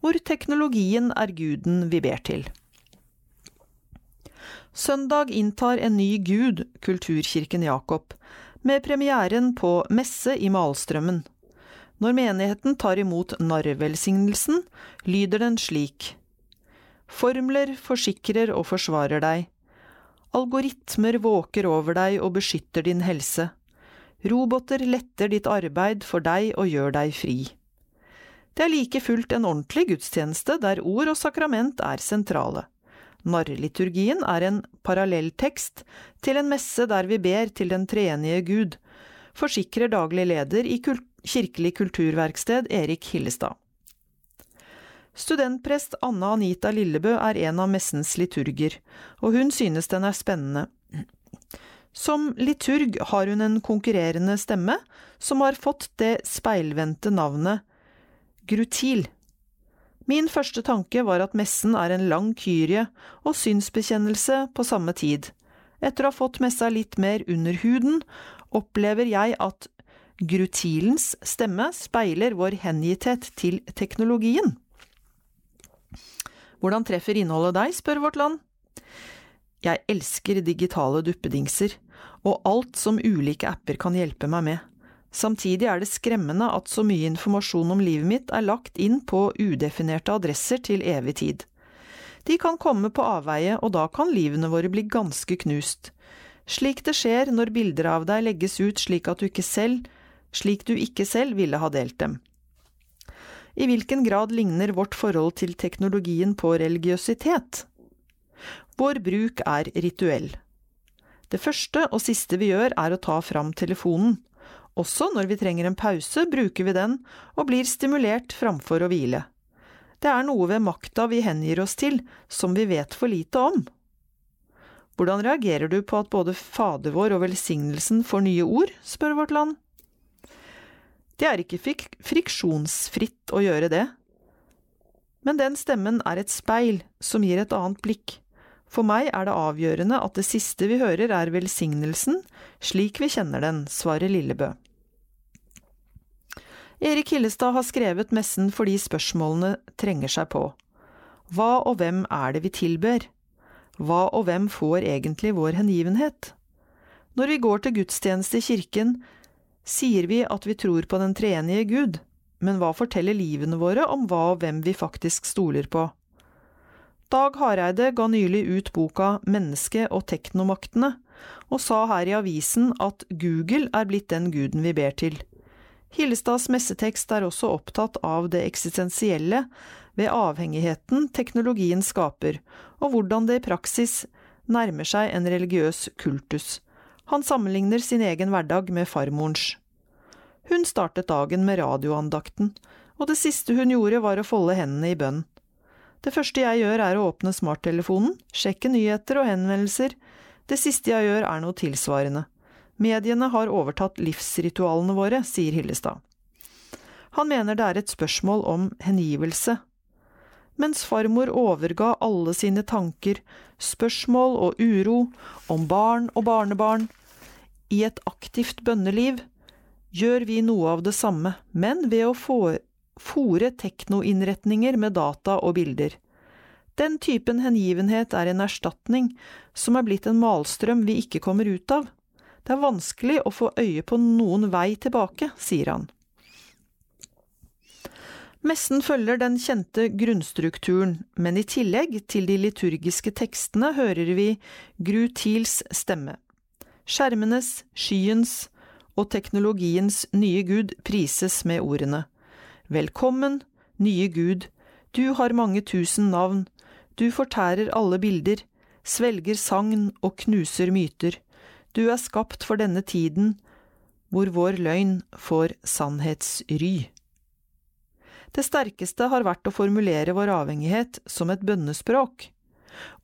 hvor teknologien er guden vi ber til. Søndag inntar en ny gud Kulturkirken Jakob, med premieren på Messe i Malstrømmen. Når menigheten tar imot narrvelsignelsen, lyder den slik. Formler forsikrer og forsvarer deg. Algoritmer våker over deg og beskytter din helse. Roboter letter ditt arbeid for deg og gjør deg fri. Det er like fullt en ordentlig gudstjeneste der ord og sakrament er sentrale. Narrliturgien er en parallelltekst til en messe der vi ber til den treenige Gud, forsikrer daglig leder i Kirkelig kulturverksted Erik Hillestad. Studentprest Anna Anita Lillebø er en av messens liturger, og hun synes den er spennende. Som liturg har hun en konkurrerende stemme, som har fått det speilvendte navnet Grutil. Min første tanke var at messen er en lang kyrie og synsbekjennelse på samme tid. Etter å ha fått messa litt mer under huden, opplever jeg at grutilens stemme speiler vår hengitthet til teknologien. Hvordan treffer innholdet deg, spør Vårt Land. Jeg elsker digitale duppedingser, og alt som ulike apper kan hjelpe meg med. Samtidig er det skremmende at så mye informasjon om livet mitt er lagt inn på udefinerte adresser til evig tid. De kan komme på avveie, og da kan livene våre bli ganske knust. Slik det skjer når bilder av deg legges ut slik at du ikke selv, slik du ikke selv ville ha delt dem. I hvilken grad ligner vårt forhold til teknologien på religiøsitet? Vår bruk er rituell. Det første og siste vi gjør er å ta fram telefonen, også når vi trenger en pause, bruker vi den, og blir stimulert framfor å hvile. Det er noe ved makta vi hengir oss til, som vi vet for lite om. Hvordan reagerer du på at både Fader vår og velsignelsen får nye ord, spør Vårt Land. Det er ikke friksjonsfritt å gjøre det. Men den stemmen er et speil som gir et annet blikk. For meg er det avgjørende at det siste vi hører er velsignelsen, slik vi kjenner den, svarer Lillebø. Erik Hillestad har skrevet messen fordi spørsmålene trenger seg på. Hva og hvem er det vi tilber? Hva og hvem får egentlig vår hengivenhet? Når vi går til gudstjeneste i kirken, sier vi at vi tror på den treenige Gud, men hva forteller livene våre om hva og hvem vi faktisk stoler på? Dag Hareide ga nylig ut boka Mennesket og teknomaktene, og sa her i avisen at Google er blitt den guden vi ber til. Hillestads messetekst er også opptatt av det eksistensielle ved avhengigheten teknologien skaper, og hvordan det i praksis nærmer seg en religiøs kultus. Han sammenligner sin egen hverdag med farmorens. Hun startet dagen med radioandakten, og det siste hun gjorde var å folde hendene i bønn. Det første jeg gjør er å åpne smarttelefonen, sjekke nyheter og henvendelser, det siste jeg gjør er noe tilsvarende. Mediene har overtatt livsritualene våre, sier Hillestad. Han mener det er et spørsmål om hengivelse. Mens farmor overga alle sine tanker, spørsmål og uro om barn og barnebarn i et aktivt bønneliv, gjør vi noe av det samme, men ved å fòre teknoinnretninger med data og bilder. Den typen hengivenhet er en erstatning som er blitt en malstrøm vi ikke kommer ut av. Det er vanskelig å få øye på noen vei tilbake, sier han. Messen følger den kjente grunnstrukturen, men i tillegg til de liturgiske tekstene hører vi Gru Thiels stemme. Skjermenes, skyens og teknologiens nye gud prises med ordene Velkommen, nye Gud, du har mange tusen navn, du fortærer alle bilder, svelger sagn og knuser myter, du er skapt for denne tiden, hvor vår løgn får sannhetsry. Det sterkeste har vært å formulere vår avhengighet som et bønnespråk.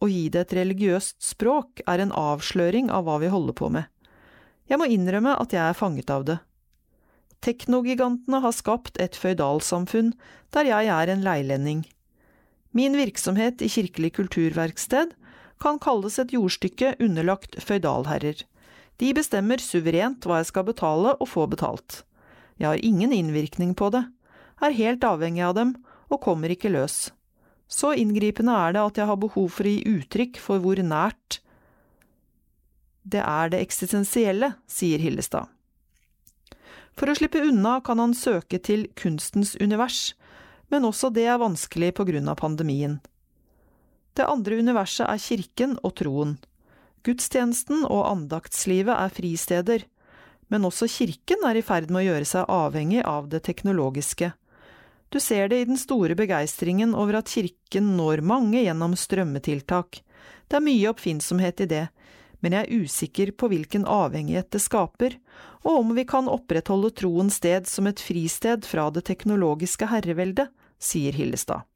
Å gi det et religiøst språk er en avsløring av hva vi holder på med. Jeg må innrømme at jeg er fanget av det. Teknogigantene har skapt et føydalsamfunn der jeg er en leilending. Min virksomhet i Kirkelig kulturverksted kan kalles et jordstykke underlagt føydalherrer. De bestemmer suverent hva jeg skal betale og få betalt. Jeg har ingen innvirkning på det, er helt avhengig av dem og kommer ikke løs. Så inngripende er det at jeg har behov for å gi uttrykk for hvor nært det er det eksistensielle, sier Hillestad. For å slippe unna kan han søke til kunstens univers, men også det er vanskelig på grunn av pandemien. Det andre universet er kirken og troen. Gudstjenesten og andaktslivet er fristeder, men også kirken er i ferd med å gjøre seg avhengig av det teknologiske. Du ser det i den store begeistringen over at kirken når mange gjennom strømmetiltak. Det er mye oppfinnsomhet i det, men jeg er usikker på hvilken avhengighet det skaper, og om vi kan opprettholde troens sted som et fristed fra det teknologiske herreveldet, sier Hillestad.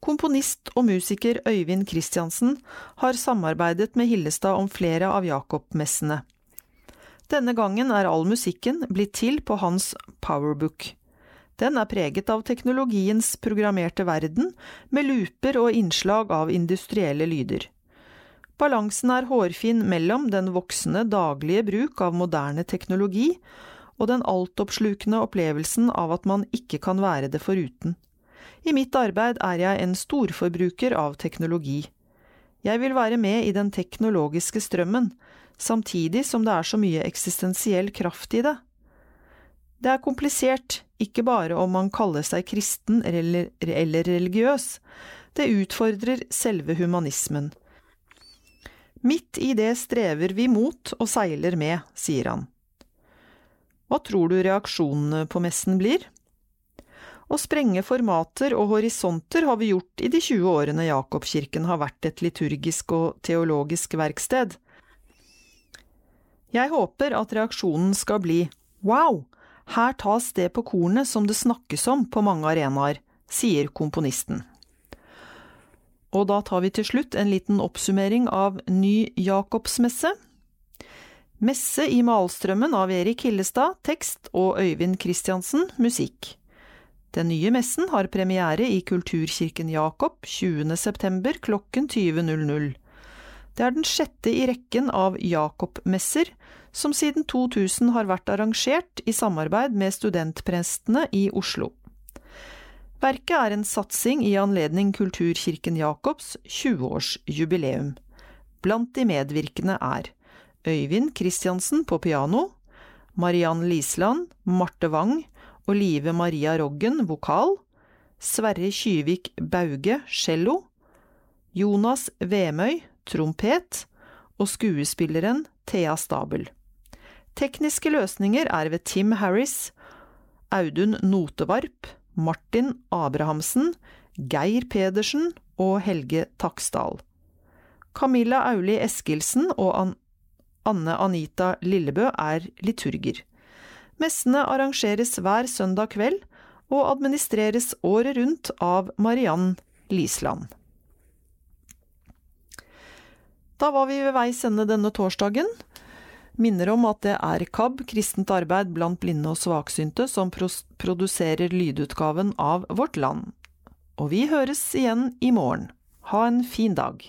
Komponist og musiker Øyvind Christiansen har samarbeidet med Hillestad om flere av Jakob-messene. Denne gangen er all musikken blitt til på hans Powerbook. Den er preget av teknologiens programmerte verden, med looper og innslag av industrielle lyder. Balansen er hårfin mellom den voksende daglige bruk av moderne teknologi og den altoppslukende opplevelsen av at man ikke kan være det foruten. I mitt arbeid er jeg en storforbruker av teknologi. Jeg vil være med i den teknologiske strømmen, samtidig som det er så mye eksistensiell kraft i det. Det er komplisert, ikke bare om man kaller seg kristen eller, eller religiøs, det utfordrer selve humanismen. Midt i det strever vi mot og seiler med, sier han. Hva tror du reaksjonene på messen blir? Å sprenge formater og horisonter har vi gjort i de 20 årene Jakobkirken har vært et liturgisk og teologisk verksted. Jeg håper at reaksjonen skal bli wow, her tas det på kornet som det snakkes om på mange arenaer, sier komponisten. Og da tar vi til slutt en liten oppsummering av Ny Jakobsmesse. Messe i Malstrømmen av Erik Hillestad, tekst, og Øyvind Christiansen, musikk. Den nye messen har premiere i Kulturkirken Jakob 20. september klokken 20.00. Det er den sjette i rekken av Jakob-messer, som siden 2000 har vært arrangert i samarbeid med studentprestene i Oslo. Verket er en satsing i anledning Kulturkirken Jakobs 20-årsjubileum. Blant de medvirkende er Øyvind Christiansen på piano, Mariann Lisland, Marte Wang og Live Maria Roggen vokal, Sverre Kyvik Bauge cello, Jonas Vemøy trompet og skuespilleren Thea Stabel. Tekniske løsninger er ved Tim Harris, Audun Notevarp, Martin Abrahamsen, Geir Pedersen og Helge Taksdal. Camilla Auli Eskilsen og Anne Anita Lillebø er liturger. Messene arrangeres hver søndag kveld og administreres året rundt av Mariann Lisland. Da var vi ved veis ende denne torsdagen. Minner om at det er KAB, kristent arbeid blant blinde og svaksynte, som produserer lydutgaven av Vårt Land. Og vi høres igjen i morgen. Ha en fin dag.